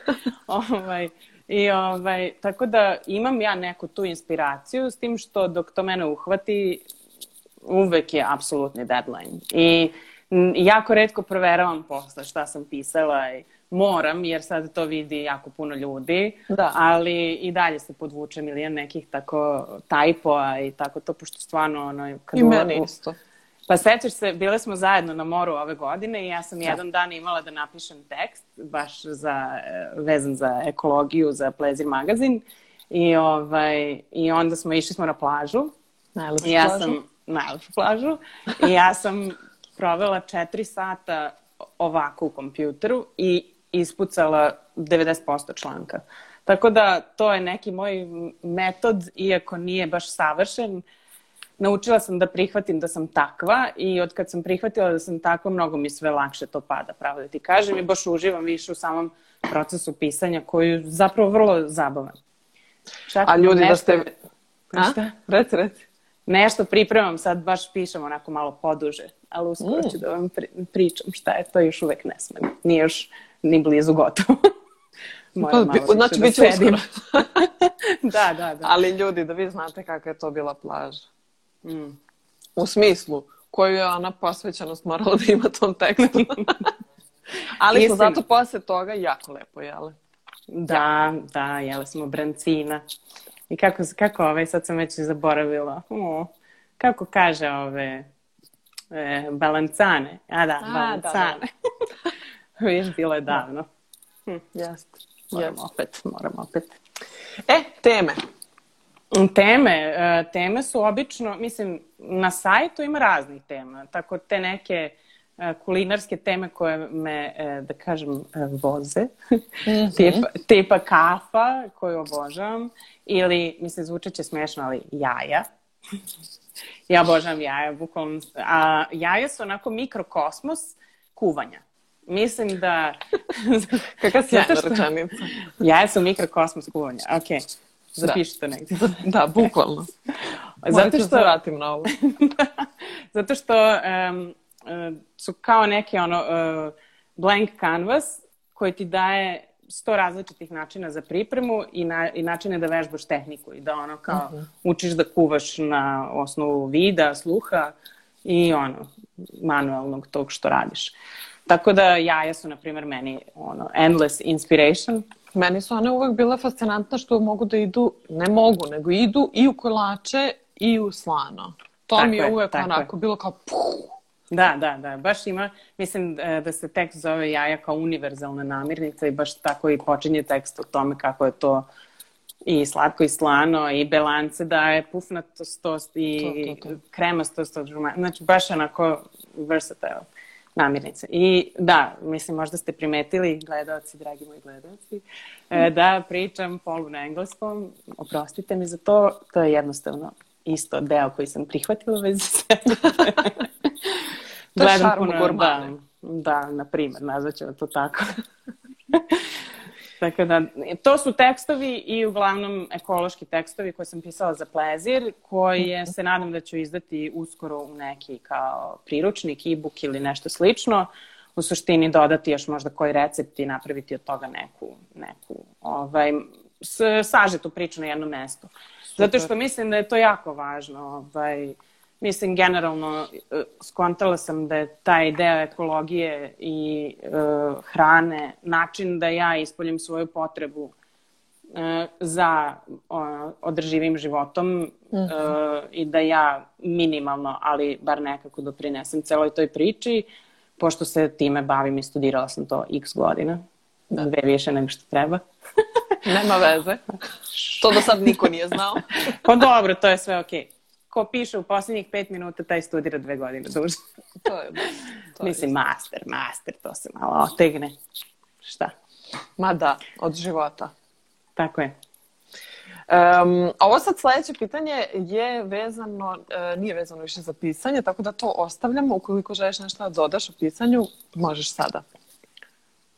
B: ovaj, I ovaj, tako da imam ja neku tu inspiraciju s tim što dok to mene uhvati uvek je apsolutni deadline. I jako redko proveravam posle šta sam pisala i moram jer sad to vidi jako puno ljudi, da. ali i dalje se podvuče milijan nekih tako tajpova i tako to pošto stvarno ono
A: kad
B: I
A: meni isto. U
B: Pa sećaš se, bile smo zajedno na moru ove godine i ja sam da. jedan dan imala da napišem tekst, baš za, e, vezan za ekologiju, za Plezir magazin. I, ovaj, I onda smo išli smo na plažu.
A: Najlepšu ja plažu.
B: Sam, najlepšu plažu. I ja sam provela četiri sata ovako u kompjuteru i ispucala 90% članka. Tako da to je neki moj metod, iako nije baš savršen, uh, naučila sam da prihvatim da sam takva i od kad sam prihvatila da sam takva, mnogo mi sve lakše to pada, pravo da ti kažem, i baš uživam više u samom procesu pisanja koji je zapravo vrlo zabavan.
A: Čak A ljudi da nešto... da ste...
B: A? Šta?
A: Reci, reci.
B: Nešto pripremam, sad baš pišem onako malo poduže, ali uskoro mm. ću da vam pri pričam šta je, to još uvek ne smem. Nije još ni blizu gotovo. Moram
A: pa malo znači, da bit će uskoro.
B: da, da, da.
A: Ali ljudi, da vi znate kakva je to bila plaža. U smislu koju je ona posvećanost morala da ima tom tekstu. Ali Mislim... smo zato posle toga jako lepo jele.
B: Da, da, jele smo brancina. I kako, kako ovaj, sad sam već zaboravila, o, kako kaže ove, e, balancane. A da, A, balancane. Da, da. Viš, bilo je da. davno. Hm,
A: Jeste. Moram yes. opet, moram opet. E, teme.
B: Teme, e, teme su obično, mislim, na sajtu ima raznih tema, tako te neke e, kulinarske teme koje me, e, da kažem, voze, mm -hmm. tipa, tipa kafa koju obožavam, ili, mislim, zvučit će smešno, ali jaja. ja obožavam jaja, bukvalno. A jaja su onako mikrokosmos kuvanja. Mislim da...
A: Kakav sjajna rečanica.
B: jaja su mikrokosmos kuvanja, okej. Okay.
A: Da. Zapišite da. negdje. Da, da bukvalno.
B: Zato da što... vratim na ovo. Zato što um, su kao neke ono uh, blank canvas koji ti daje sto različitih načina za pripremu i, na, i načine da vežbaš tehniku i da ono kao uh mhm. -huh. učiš da kuvaš na osnovu vida, sluha i ono manuelnog tog što radiš. Tako da jaja su, na primer meni ono, endless inspiration.
A: Meni su one uvek bila fascinantna što mogu da idu, ne mogu, nego idu i u kolače i u slano. To tako mi je uvek je, onako je. bilo kao puh.
B: Da, da, da, baš ima, mislim e, da se tekst zove jaja kao univerzalna namirnica i baš tako i počinje tekst o tome kako je to i slatko i slano i belance daje pufnatostost i to, to, to. kremastost. Znači baš onako versatile namirnice. I da, mislim, možda ste primetili, gledalci, dragi moji gledalci, e, da pričam polu na engleskom. Oprostite mi za to, to je jednostavno isto deo koji sam prihvatila vezi
A: sebe. to je šarm
B: Da, da
A: na
B: primer, nazvaćemo to tako. Tako da, to su tekstovi i uglavnom ekološki tekstovi koje sam pisala za plezir, koje mhm. se nadam da ću izdati uskoro u neki kao priručnik, e-book ili nešto slično. U suštini dodati još možda koji recept i napraviti od toga neku, neku ovaj, sažetu priču na jedno mesto. Zato što mislim da je to jako važno. Ovaj, Mislim, generalno, e, skontala sam da je taj ideja ekologije i e, hrane način da ja ispoljim svoju potrebu e, za o, održivim životom e, mhm. i da ja minimalno, ali bar nekako doprinesem celoj toj priči, pošto se time bavim i studirala sam to x godina, da. dve više nego što treba.
A: Nema veze. To do sad niko nije znao.
B: pa dobro, to je sve okej ko piše u poslednjih pet minuta, taj studira dve godine duže. to je, to je Mislim, master, master, to se malo otegne. Šta?
A: Ma da, od života.
B: Tako je.
A: Um, ovo sad sljedeće pitanje je vezano, e, nije vezano više za pisanje, tako da to ostavljamo. Ukoliko želiš nešto da dodaš o pisanju, možeš sada.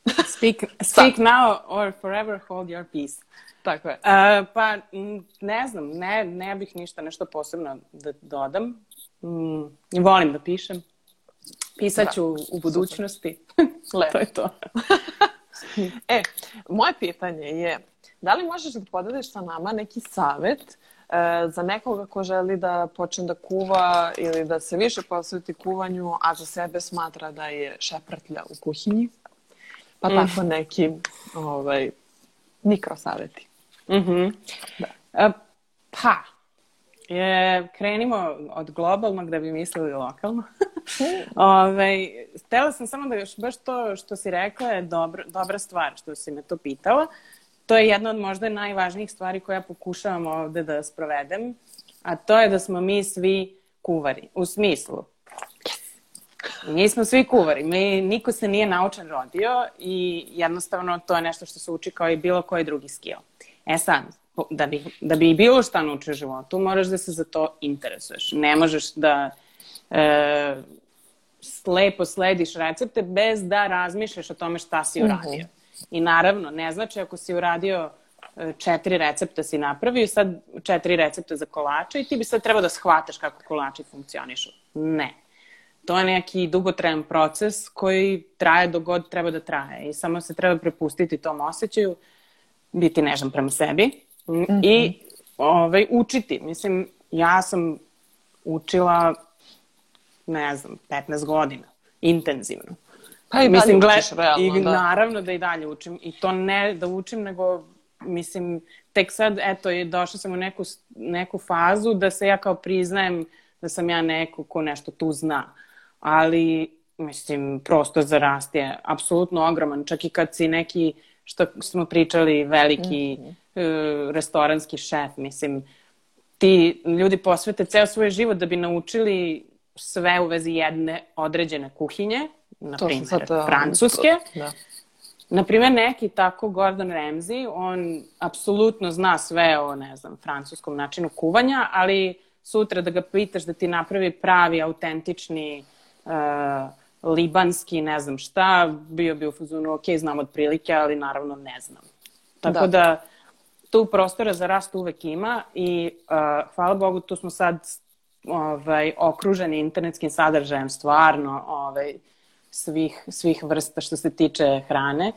B: Speak, speak now or forever hold your peace. Tako je. Uh, pa, ne znam, ne, ne bih ništa nešto posebno da dodam. Mm, volim da pišem.
A: Pisaću da, u budućnosti. Lepo. to je to. e, moje pitanje je, da li možeš da podeliš sa nama neki savet e, za nekoga ko želi da počne da kuva ili da se više posveti kuvanju, a za sebe smatra da je šeprtlja u kuhinji? Pa tako mm. neki ovaj, mikrosaveti.
B: Uh-huh. Da. E, pa, e, krenimo od globalnog da bi mislili lokalno. Ove, htela sam samo da još baš to što si rekla je dobro, dobra stvar što si me to pitala. To je jedna od možda najvažnijih stvari koja pokušavam ovde da sprovedem, a to je da smo mi svi kuvari. U smislu, mi smo svi kuvari. Mi, niko se nije naučen rodio i jednostavno to je nešto što se uči kao i bilo koji drugi skill. E sad, da bi, da bi bilo šta naučio u životu, moraš da se za to interesuješ. Ne možeš da e, slepo slediš recepte bez da razmišljaš o tome šta si uradio. Mm -hmm. I naravno, ne znači ako si uradio e, četiri recepta si napravio, sad četiri recepta za kolače i ti bi sad trebao da shvataš kako kolači funkcionišu. Ne. To je neki dugotrajan proces koji traje do god treba da traje i samo se treba prepustiti tom osjećaju uh, biti nežan prema sebi mm -hmm. i mhm. ovaj, učiti. Mislim, ja sam učila, ne znam, 15 godina, intenzivno. Pa i mislim, dalje učiš, realno, i, da. Naravno da i dalje učim. I to ne da učim, nego, mislim, tek sad, eto, je došla sam u neku, neku fazu da se ja kao priznajem da sam ja neko ko nešto tu zna. Ali, mislim, prosto za rast je apsolutno ogroman. Čak i kad si neki uh, što smo pričali, veliki mm -hmm. e, restoranski šef, mislim, ti ljudi posvete ceo svoj život da bi naučili sve u vezi jedne određene kuhinje, na primjer, da, francuske. To, da. Naprimjer, neki tako Gordon Ramsay, on apsolutno zna sve o, ne znam, francuskom načinu kuvanja, ali sutra da ga pitaš da ti napravi pravi, autentični uh, libanski, ne znam šta, bio bi u fazonu, ok, znam otprilike, ali naravno ne znam. Tako da, da tu prostora za rast uvek ima i uh, hvala Bogu tu smo sad ovaj, okruženi internetskim sadržajem stvarno ovaj, svih, svih vrsta što se tiče hrane.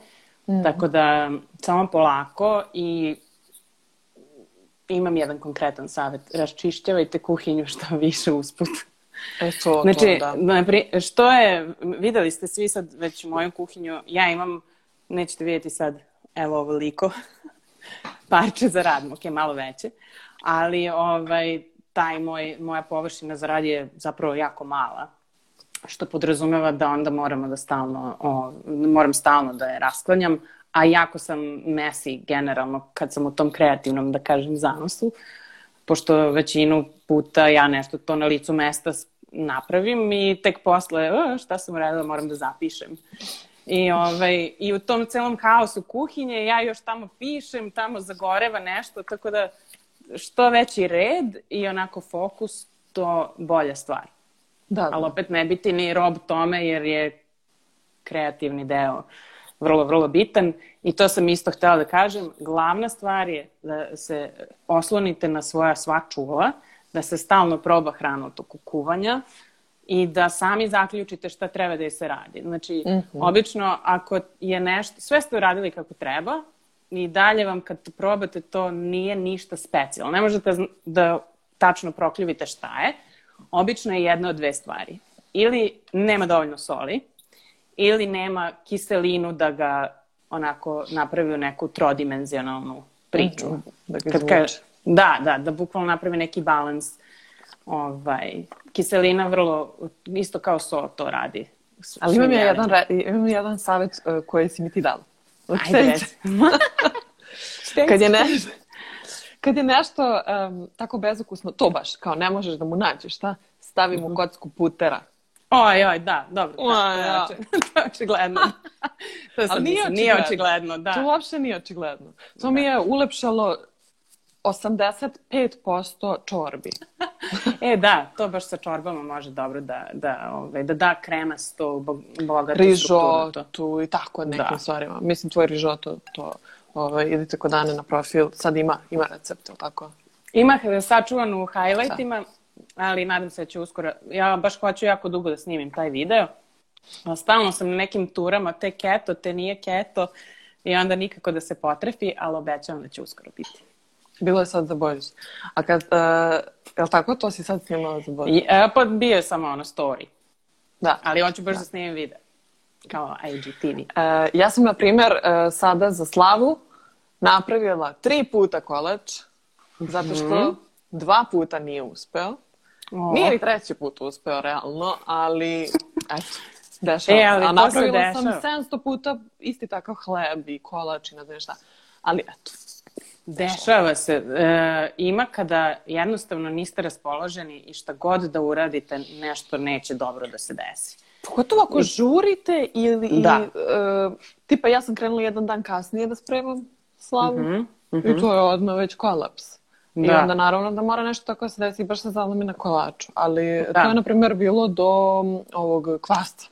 B: Mm. Tako da samo polako i imam jedan konkretan savet. Raščišćavajte kuhinju što više usput. E to, znači, to, da. što je, videli ste svi sad već moju kuhinju, ja imam, nećete vidjeti sad, evo ovoliko parče za radmok, je malo veće, ali ovaj, taj moj, moja površina za rad je zapravo jako mala, što podrazumeva da onda moramo da stalno, o, moram stalno da je rasklanjam, a jako sam messy generalno kad sam u tom kreativnom, da kažem, zanosu, pošto većinu puta ja nešto to na licu mesta napravim i tek posle šta sam uradila moram da zapišem. I, ovaj, I u tom celom haosu kuhinje ja još tamo pišem, tamo zagoreva nešto, tako da što veći red i onako fokus, to bolja stvar. Da, da. Ali opet ne biti ni rob tome jer je kreativni deo vrlo, vrlo bitan i to sam isto htela da kažem. Glavna stvar je da se oslonite na svoja sva čula, uh, da se stalno proba hranu od toku kuvanja i da sami zaključite šta treba da se radi. Znači, mm -hmm. obično ako je nešto, sve ste uradili kako treba i dalje vam kad probate to nije ništa specijalno. Ne možete da tačno prokljuvite šta je. Obično je jedna od dve stvari. Ili nema dovoljno soli, ili nema kiselinu da ga onako napravi u neku trodimenzionalnu priču. Mm -hmm. Da ga kad, Da, da, da bukvalno napravi neki balans. Ovaj, kiselina vrlo, isto kao so to radi.
A: Ali imam ja jedan, da. imam jedan savjet uh, koji si mi ti dala.
B: Ajde.
A: kad, je ne, kad je nešto um, tako bezukusno, to baš, kao ne možeš da mu nađeš, šta? Stavim u mhm. kocku putera.
B: Oj, oj, da, dobro. Da, oj,
A: ja. to je očigledno. to sam, Ali nije, mislim, očigledno. nije očigledno, da. To uopšte nije očigledno. To da. mi je ulepšalo 85% čorbi.
B: e, da, to baš sa čorbama može dobro da, da, ovaj, da da kremasto,
A: bogato rižoto strukturu. i tako nekim da. stvarima. Mislim, tvoj rižoto, to ovaj, idite kod Ane na profil. Sad ima, ima recept, ili tako?
B: Ima sačuvan u highlightima, da. ali nadam se da će uskoro. Ja baš hoću jako dugo da snimim taj video. Stalno sam na nekim turama, te keto, te nije keto i onda nikako da se potrefi, ali obećavam da će uskoro biti.
A: Bilo je sad za Božić. A kad, uh, e, je li tako, to si sad snimala za Božić? E,
B: pa bio je samo ono story. Da. Ali hoću će brzo da. da snimiti video. Kao IGTV.
A: Uh, e, ja sam, na primjer, uh, e, sada za Slavu napravila tri puta kolač, zato što mm-hmm. dva puta nije uspeo. Oh. Nije ni treći put uspeo, realno, ali
B: eto, dešava e,
A: ali A napravila sam 700 puta isti takav hleb i kolač i ne znam šta. Ali eto,
B: Dešava se. E, ima kada jednostavno niste raspoloženi i šta god da uradite, nešto neće dobro da se desi.
A: Pogotovo ako I... žurite ili... Da. E, tipa ja sam krenula jedan dan kasnije da spremam slavu mm -hmm, mm -hmm. i mhm. to je odmah već kolaps. Da. I onda naravno da mora nešto tako da se desi, baš se zalomi na kolaču. Ali da. to je na primjer bilo do ovog kvasta.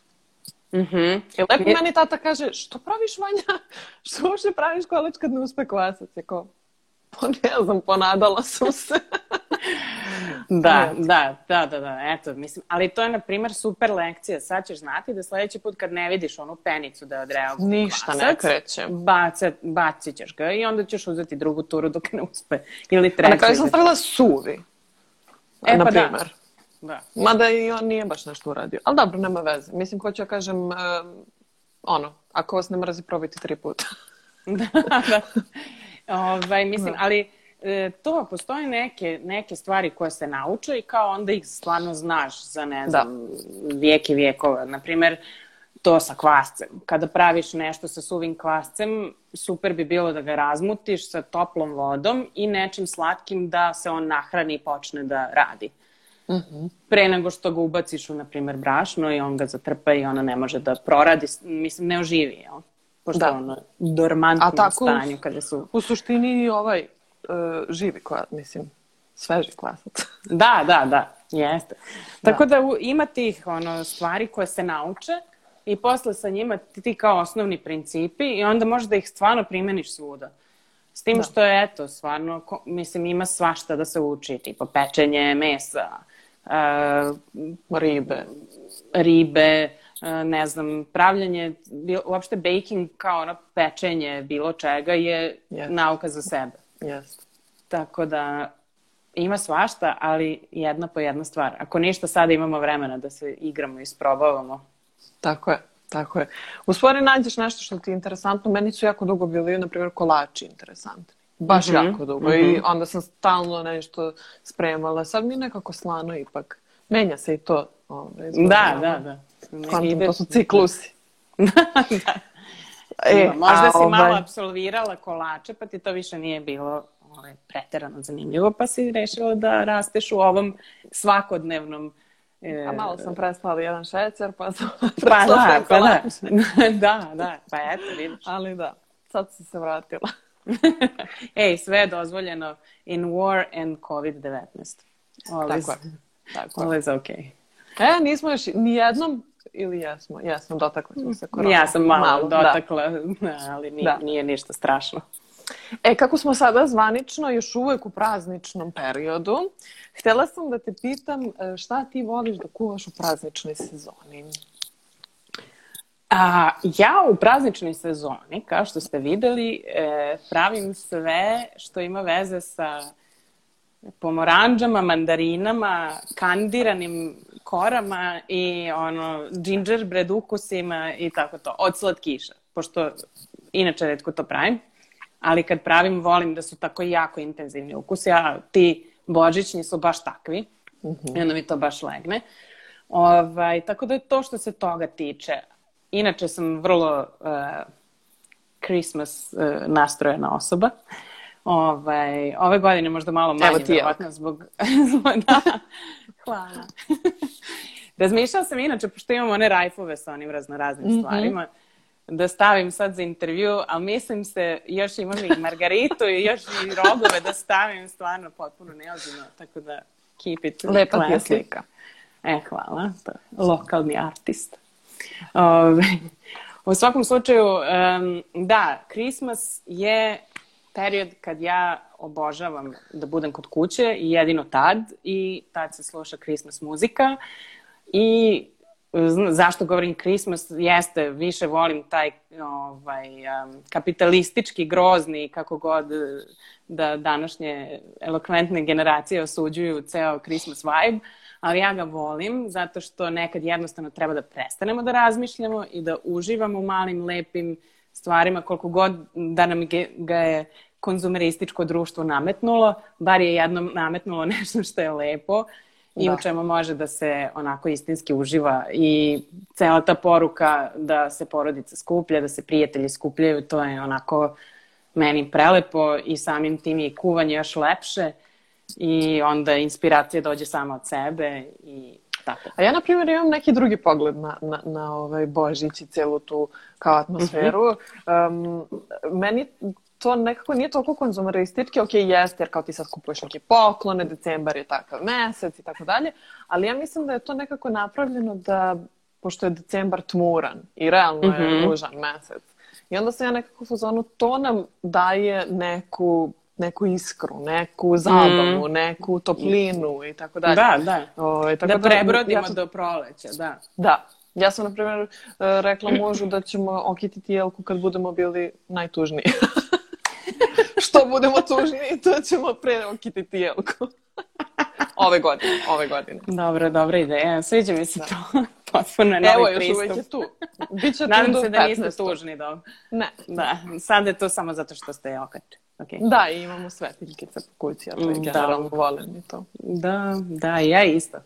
A: Mhm. Mm Lepo meni tata kaže, što praviš Vanja? što uopšte praviš kolač kad ne uspe kvasac? Jako, Pa ne znam, ponadala sam se.
B: da, da, da, da, da, eto, mislim, ali to je, na primjer, super lekcija. Sad ćeš znati da sledeći put kad ne vidiš onu penicu da odreaguje
A: Ništa ne kreće.
B: Bacat, bacit ćeš ga i onda ćeš uzeti drugu turu dok ne uspe. Ili treći. A
A: na kraju sam stavila suvi. E, na pa primjer. Da. da. Mada i on nije baš nešto uradio. Ali dobro, nema veze. Mislim, hoću ja da kažem, um, ono, ako vas ne mrazi, probajte tri puta.
B: da, da. Ovaj, mislim, da. ali e, to, postoje neke, neke stvari koje se nauče i kao onda ih stvarno znaš za, ne da. znam, da. i vijekova. Naprimer, to sa kvascem. Kada praviš nešto sa suvim kvascem, super bi bilo da ga razmutiš sa toplom vodom i nečim slatkim da se on nahrani i počne da radi. Uh mhm. -huh. Pre nego što ga ubaciš u, na primjer, brašno i on ga zatrpa i ona ne može da proradi, mislim, ne oživi, jel? pošto da. ono dormantnom A tako, stanju kada su... U
A: suštini i ovaj uh, živi koja, mislim, sveži klasac.
B: da, da, da, jeste. Da. Tako da, da u, ima tih ono, stvari koje se nauče i posle sa njima ti, ti kao osnovni principi i onda možeš da ih stvarno primeniš svuda. S tim da. što je, eto, stvarno, ko, mislim, ima svašta da se uči, tipo pečenje mesa,
A: uh, ribe,
B: ribe, E, ne znam, pravljanje, uopšte baking kao ono pečenje bilo čega je yes. nauka za sebe.
A: Yes.
B: Tako da ima svašta, ali jedna po jedna stvar. Ako ništa, sada imamo vremena da se igramo i isprobavamo.
A: Tako je. Tako je. U stvari nađeš nešto što ti je interesantno. Meni su jako dugo bili, na primjer, kolači interesantni. Baš mm -hmm. jako dugo. Mm -hmm. I mhm. onda sam stalno nešto spremala. Sad mi nekako slano ipak. Menja se i to. Ovaj,
B: da, da, da, da.
A: Kontam, ide... to su ciklusi.
B: da. E, možda a, si ovaj... malo absolvirala kolače, pa ti to više nije bilo ovaj, preterano zanimljivo, pa si rešila da rasteš u ovom svakodnevnom
A: E, a malo sam prestala jedan šećer, pa sam
B: pa da, pa da. da, da, pa eto,
A: vidiš. Ali da, sad sam se vratila.
B: Ej, sve je dozvoljeno in war and COVID-19. Tako
A: je. Tako je. Always okay. E, nismo još nijednom ili jesmo? Jesmo, dotakla smo se korona.
B: Ja sam malo, malo da. dotakla, da. ali nije, da. nije ništa strašno.
A: E, kako smo sada zvanično, još uvek u prazničnom periodu, htela sam da te pitam e, šta ti voliš da kuvaš u prazničnoj sezoni?
B: A, ja u prazničnoj sezoni, kao što ste videli, e, pravim sve što ima veze sa pomoranđama, mandarinama, kandiranim korama i ono, gingerbread ukusima i tako to, od slatkiša, pošto inače redko to pravim, ali kad pravim volim da su tako jako intenzivni ukusi, a ti božićni su baš takvi uh mhm. -huh. i onda mi to baš legne. Ovaj, tako da je to što se toga tiče. Inače sam vrlo uh, Christmas uh, nastrojena osoba. Ovaj, ove godine možda malo manje, verovatno, zbog, zbog, da, Hvala. Razmišljala sam inače, pošto imam one rajfove sa onim raznoraznim mm-hmm. stvarima, da stavim sad za intervju, ali mislim se, još imam i margaritu i još i rogove da stavim stvarno potpuno neozbiljno, tako da keep it.
A: Lepa ti je slika.
B: E, hvala. To je lokalni artist. Um, u svakom slučaju, um, da, Christmas je period kad ja obožavam da budem kod kuće i jedino tad i tad se sluša Christmas muzika i zašto govorim Christmas jeste više volim taj ovaj um, kapitalistički grozni kako god da današnje elokventne generacije osuđuju ceo Christmas vibe ali ja ga volim zato što nekad jednostavno treba da prestanemo da razmišljamo i da uživamo u malim lepim uh, stvarima koliko god da nam ga je konzumerističko društvo nametnulo, bar je jednom nametnulo nešto što je lepo i da. u čemu može da se onako istinski uživa i cela ta poruka da se porodica skuplja, da se prijatelji skupljaju, to je onako meni prelepo i samim tim je kuvanje još lepše i onda inspiracija dođe sama od sebe i Tako.
A: A ja, na primjer, imam neki drugi pogled na, na, na ovaj Božić i celu tu kao atmosferu. Mm -hmm. um, meni to nekako nije toliko konzumeristički, ok, jeste, jer kao ti sad kupuješ neke poklone, decembar je takav mesec i tako dalje, ali ja mislim da je to nekako napravljeno da, pošto je decembar tmuran i realno je mm -hmm. ružan mesec, i onda se ja nekako u zonu, to nam daje neku neku iskru, neku mm. zabavu, mm. neku toplinu i tako dalje.
B: Da, da. O, ovaj, da tako da, da prebrodimo ja sam, do proleća, da.
A: Da. Ja sam, na primjer, e, rekla mužu da ćemo okititi jelku kad budemo bili najtužniji. Što budemo tužniji, to ćemo pre okititi jelku. ove godine, ove godine.
B: Dobro, dobra ideja. Sviđa mi se da. to. Potpuno novi
A: Evo, još pristup.
B: je
A: tu.
B: Biće tu Nadam se da niste tužni, dobro. Ne. Da, sad je to samo zato što ste okačeni.
A: Okay. Da, imamo
B: svetiljkice po kući, ja to je da.
A: generalno
B: volim i to. Da, da, ja isto.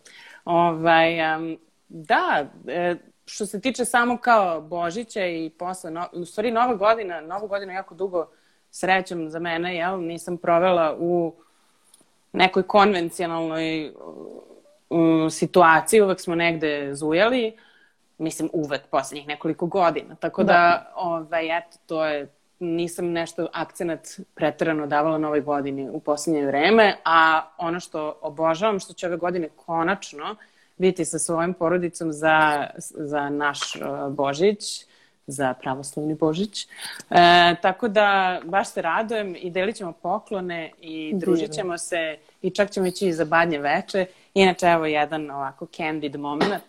B: Ovaj, um, da, e, što se tiče samo kao Božića i posle, no, u stvari Nova godina, Novu godinu jako dugo srećem za mene, jel, nisam provela u nekoj konvencionalnoj um, situaciji, uvek smo negde zujali, mislim uvek poslednjih nekoliko godina, tako da, da. ovaj, eto, to je nisam nešto akcenat preterano davala na ovoj godini u posljednje vreme, a ono što obožavam, što će ove godine konačno biti sa svojim porodicom za, za naš uh, Božić, za pravoslavni Božić. E, tako da baš se radujem i delit ćemo poklone i družit ćemo se i čak ćemo ići i za badnje veče. Inače, evo jedan ovako candid moment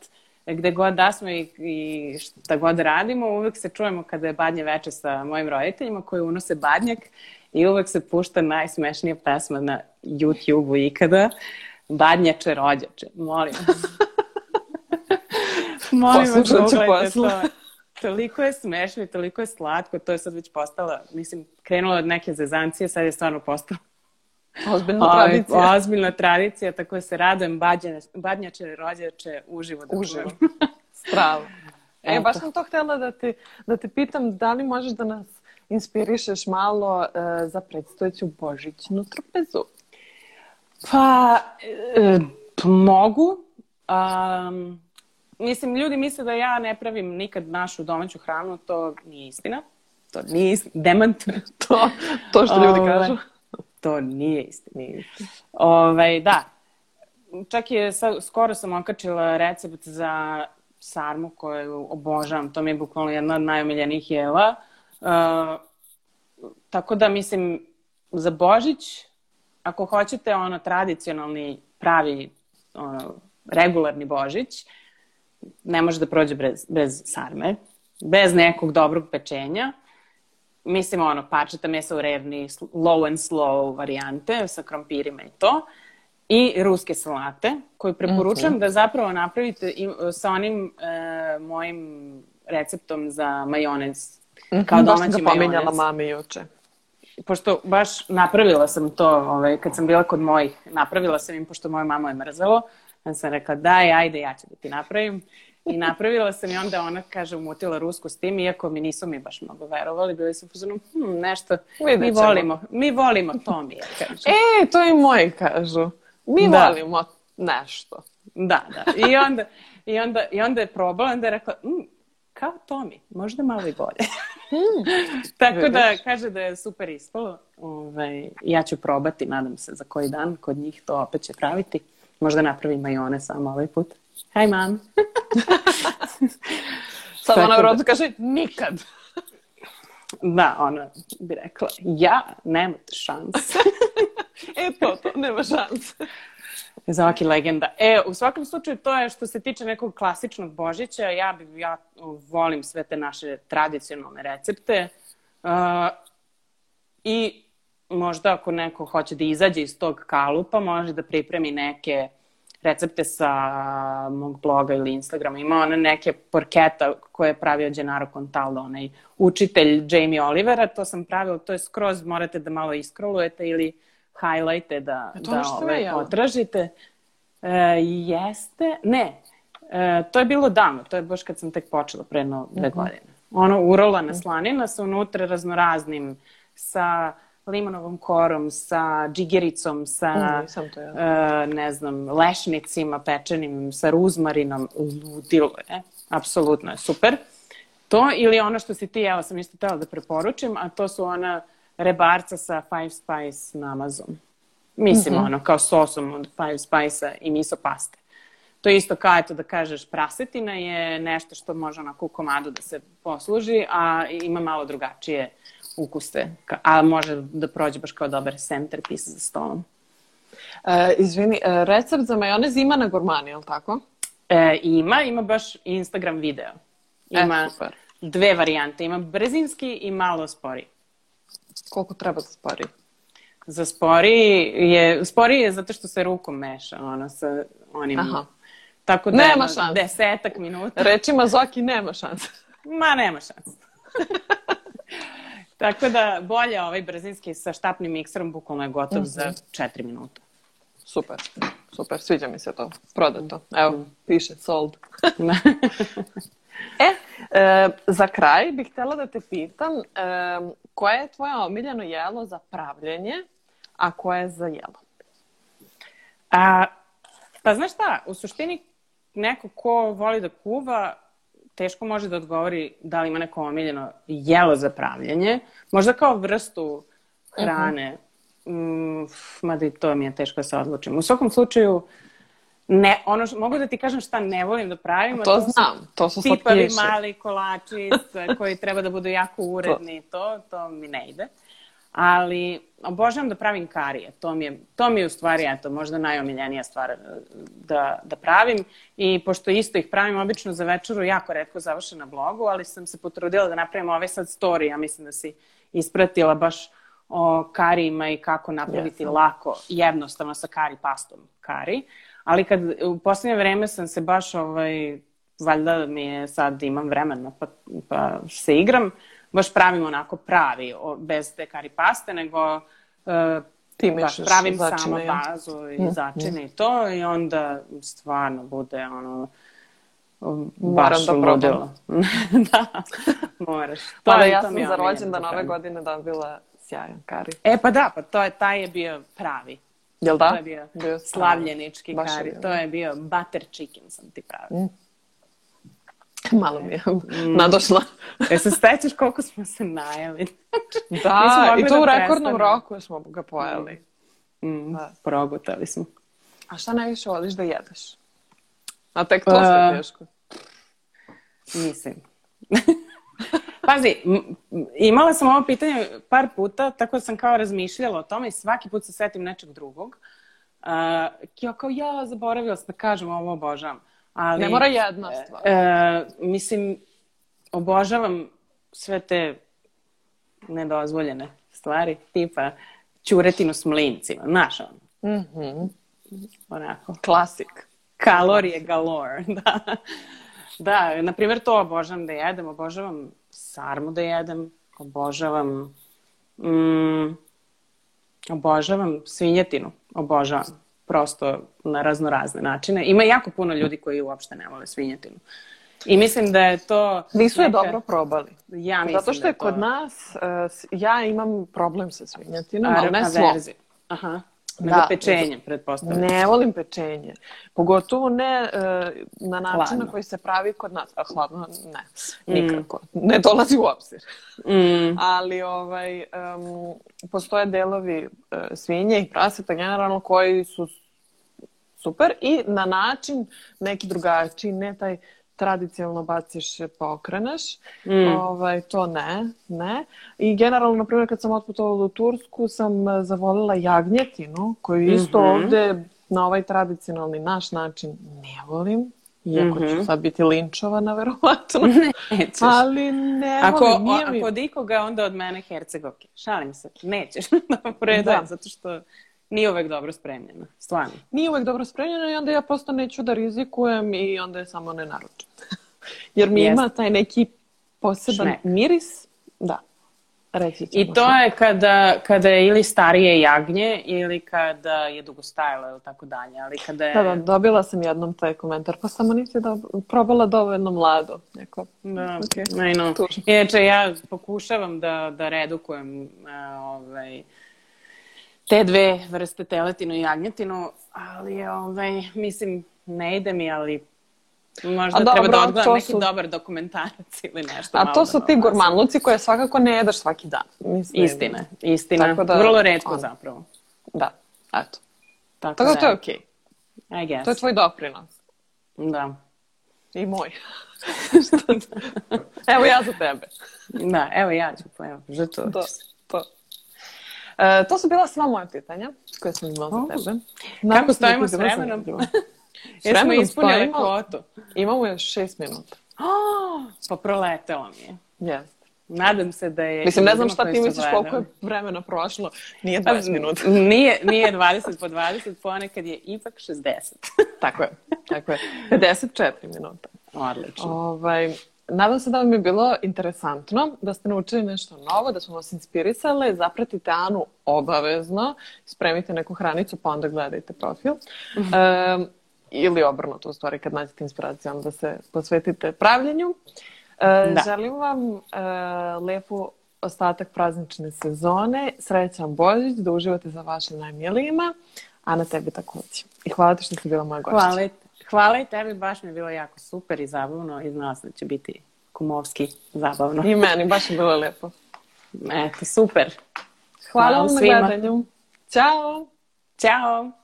B: gde god da smo i, i šta god radimo, uvek se čujemo kada je badnje veče sa mojim roditeljima koji unose badnjak i uvek se pušta najsmešnija pesma na YouTube-u ikada. Badnjače rođače,
A: molim. molim vas, uglajte to.
B: Toliko je smešno i toliko je slatko, to je sad već postala, mislim, krenulo od neke zezancije, sad je stvarno postalo
A: Ozbiljna Ove,
B: tradicija. Ozbiljna tradicija, tako da se radujem badnjače, rođače, uživo da
A: uživo. Strava. E, baš sam to htela da te, da te pitam, da li možeš da nas inspirišeš malo e, za predstojeću božićnu trpezu?
B: Pa, e, mogu. Um, mislim, ljudi misle da ja ne pravim nikad našu domaću hranu, to nije istina. To nije istina. Demant.
A: to, to što ljudi ovaj, kažu
B: to nije isto. Nije Ovaj, da, čak je, sa, skoro sam okačila recept za sarmu koju obožavam, to mi je bukvalno jedna od najomiljenijih jela. Uh, tako da, mislim, za Božić, ako hoćete ono tradicionalni, pravi, ono, regularni Božić, ne može da prođe bez, bez sarme, bez nekog dobrog pečenja mislim ono, parčeta mesa u revni, low and slow varijante sa krompirima i to. I ruske salate, koju preporučam okay. Mhm. da zapravo napravite i, sa onim e, mojim receptom za majonez. Mm -hmm,
A: kao domaći majonez. Baš pominjala mami juče.
B: Pošto baš napravila sam to, ovaj, kad sam bila kod mojih, napravila sam im, pošto moja mama je mrzelo, ja sam rekla daj, ajde, ja ću da ti napravim. I napravila sam i onda ona, kaže, umutila rusku s tim, iako mi nisu mi baš mnogo verovali, bili su pozorno, hm, nešto, Vidjet mi ćemo. volimo, mi volimo to mi je,
A: kaže. E, to i moji kažu. Mi Da. volimo nešto.
B: Da, da. I onda, i onda, i onda je probala, onda je rekla, hm, kao Tomi, možda malo i bolje. Hm. Tako da kaže da je super ispalo. Ovaj, ja ću probati, nadam se, za koji dan. Kod njih to opet će praviti. Možda napravim majone one samo ovaj put. Hej, mam.
A: Sad ona u da. rodu kaže, nikad.
B: Da, ona bi rekla, ja, nemate šanse.
A: e to, to, nema šanse.
B: Zaki legenda. E, u svakom slučaju to je što se tiče nekog klasičnog Božića, ja, bi, ja volim sve te naše tradicionalne recepte uh, i možda ako neko hoće da izađe iz tog kalupa, može da pripremi neke recepte sa uh, mog bloga ili Instagrama. Ima ona neke porketa koje je pravio Gennaro Contaldo, onaj učitelj Jamie Olivera. To sam pravila, to je skroz, morate da malo iskrolujete ili highlighte da, e da ove, ovaj, je, potražite. E, jeste, ne, e, to je bilo davno, to je baš kad sam tek počela, pre no dve mhm. godine. Ono, urolana mhm. slanina sa unutra raznoraznim, sa limonovom korom, sa džigericom, sa mm, to, ja. uh, eh, ne znam, lešnicima pečenim, sa ruzmarinom, ludilo je. Apsolutno je super. To ili ono što si ti, evo sam isto htjela da preporučim, a to su ona rebarca sa five spice namazom. Mislim, mm -hmm. ono, kao sosom od five spice i miso paste. To je isto kao, eto, da kažeš, prasetina je nešto što može onako u komadu da se posluži, a ima malo drugačije ukuste, a može da prođe baš kao dobar centerpiece za stolom. E,
A: izvini, e, recept za majonez ima na Gormani, je li tako?
B: E, ima, ima baš Instagram video. E, ima e, super. dve varijante, ima brzinski i malo spori.
A: Koliko treba za spori?
B: Za spori je, spori je zato što se rukom meša, ono, sa onim... Aha.
A: Tako da, nema šanse.
B: Desetak minuta.
A: Rečima Zoki nema šanse.
B: Ma, nema šanse. Tako da bolje ovaj brzinski sa štapnim mikserom bukvalno je gotov mm za 4 mhm. minuta.
A: Super, super, sviđa mi se to. Prodato. Evo, mm. piše sold. Da. e, e, za kraj bih htjela da te pitam e, koje je tvoje omiljeno jelo za pravljenje, a koje je za jelo?
B: A, pa znaš šta, u suštini neko ko voli da kuva teško može da odgovori da li ima neko omiljeno jelo za pravljenje. Možda kao vrstu hrane. Uh -huh. mm, mada i to mi je teško da se odlučim. U svakom slučaju, ne, ono što, mogu da ti kažem šta ne volim da pravim.
A: To, to znam, to su
B: slatkiješe. Tipavi mali kolači koji treba da budu jako uredni to. to, to mi ne ide ali obožavam da pravim karije. To mi je, to mi je u stvari, eto, možda najomiljenija stvar e, da, da pravim. I pošto isto ih pravim obično za večeru, jako redko završem na blogu, ali sam se potrudila da napravim ove sad story. Ja mislim da si ispratila baš o karijima i kako napraviti yes. lako, jednostavno sa kari pastom kari. Ali kad u posljednje vreme sam se baš, ovaj, valjda mi je sad imam vremena pa, pa se igram, uh, baš pravim onako pravi, bez te kari paste, nego uh,
A: Ti
B: pravim samo bazu i mm. mm. začine i to i onda stvarno bude ono
A: Moram da
B: probam. da, moraš.
A: To Mada pa ja sam za rođendan ove godine dobila sjajan kari.
B: E pa da, pa to je, taj je bio pravi.
A: Jel da?
B: To je bio, bio slavljenički kari. Je To je bio butter chicken sam ti pravila. Mm.
A: Malo mi je mm. nadošla.
B: e se stećeš koliko smo se najeli.
A: da, i to da u rekordnom roku smo ga pojeli.
B: Mm. Mm. Da. Progutali smo.
A: A šta najviše voliš da jedeš? A tek to sve uh, e, teško.
B: Mislim. Pazi, imala sam ovo pitanje par puta, tako da sam kao razmišljala o tome i svaki put se setim nečeg drugog. Uh, e, kao, kao ja zaboravila sam da kažem ovo obožavam. Ali,
A: ne mora jedna e, stvar.
B: E, mislim, obožavam sve te nedozvoljene stvari, tipa čuretinu s mlincima, znaš on. Mm
A: -hmm. Onako. Klasik.
B: Kalorije galore, da. Da, na primjer to obožavam da jedem, obožavam sarmu da jedem, obožavam mm, obožavam svinjetinu, obožavam prosto na razno razne načine. Ima jako puno ljudi koji uopšte ne vole svinjetinu. I mislim da je to...
A: Nisu je dobro probali.
B: Ja mislim
A: Zato što je, da je kod nas, eh, ja imam problem sa svinjetinom, ali ne svo. Aha. Da. Nego da,
B: pečenje, pretpostavljam.
A: Ne volim pečenje. Pogotovo ne uh, na način hladno. na koji se pravi kod nas. A pa hladno ne, mm. nikako. Mm. Ne dolazi u obzir. Mm. Ali ovaj, um, postoje delovi uh, svinje i praseta generalno koji su super i na način neki drugačiji, ne taj tradicionalno baciš, pokreneš. Mm. Ovaj, to ne, ne. I generalno, na primjer, kad sam otputovala u Tursku, sam eh, zavolila jagnjetinu, koju isto mm -hmm. ovdje na ovaj tradicionalni naš način ne volim. Iako mm -hmm. ću mhm. sad biti linčovana, verovatno. Nećeš. Ali ne ako, volim.
B: Nije mi... Ako od ikoga, onda od mene Hercegovke. Šalim se. Nećeš. da, da. zato što Nije uvek dobro spremljena, stvarno.
A: Nije uvek dobro spremljena i onda ja prosto neću da rizikujem i onda je samo ne naručim. Jer mi Jest. ima taj neki poseban Šnek. miris. Da. Reći
B: I to šnek. je kada, kada je ili starije jagnje ili kada je dugo stajalo ili tako dalje. Ali kada je... Da,
A: da, dobila sam jednom taj komentar, pa samo nisi da, probala dovoljno mlado. Neko,
B: da, okay. I Inače, ja pokušavam da, da redukujem uh, ovaj, te dve vrste teletinu i jagnjetinu, ali ovaj, mislim, ne ide mi, ali Možda A treba da odgledam neki su... dobar dokumentarac ili nešto. A
A: to su da ti gurmanluci koje svakako ne jedeš svaki dan. Mislim. Da
B: Istine, istina. Tako da, Vrlo redko on. zapravo.
A: Da, eto. Tako, Tako da, da to je okej.
B: Okay. I guess.
A: To je tvoj doprinos.
B: Da.
A: I moj. evo ja za tebe.
B: Da, evo ja ću, pa evo, žrtvovat ću se.
A: E, to su bila sva moja pitanja koje sam imala za oh. tebe.
B: Nakon Kako stojimo s vremenom? s Jesmo ispunili kvotu.
A: Imamo još šest minuta.
B: Oh, pa proletelo mi je.
A: Jeste.
B: Nadam se da je...
A: Mislim, ne znam šta ti misliš koliko je vremena prošlo. Nije 20 A, minuta.
B: Nije, nije 20 po 20, ponekad je ipak 60.
A: tako je, tako je. 54 minuta.
B: Odlično.
A: Ovaj, Nadam se da vam je bilo interesantno, da ste naučili nešto novo, da smo vas inspirisale. Zapratite Anu obavezno, spremite neku hranicu pa onda gledajte profil. E, ili obrnuto u stvari kad nađete inspiraciju onda se posvetite pravljenju. E, želim vam e, lepu ostatak praznične sezone, srećan Božić, da uživate za vaše najmilijima, a na tebi također. I hvala ti što ste bila moja gošća.
B: Hvala Hvala i tebi, baš mi je bilo jako super i zabavno i znala sam da će biti kumovski zabavno.
A: I meni, baš je bilo lepo.
B: Eto, super.
A: Hvala, Hvala vam svima. na gledanju. Ćao!
B: Ćao!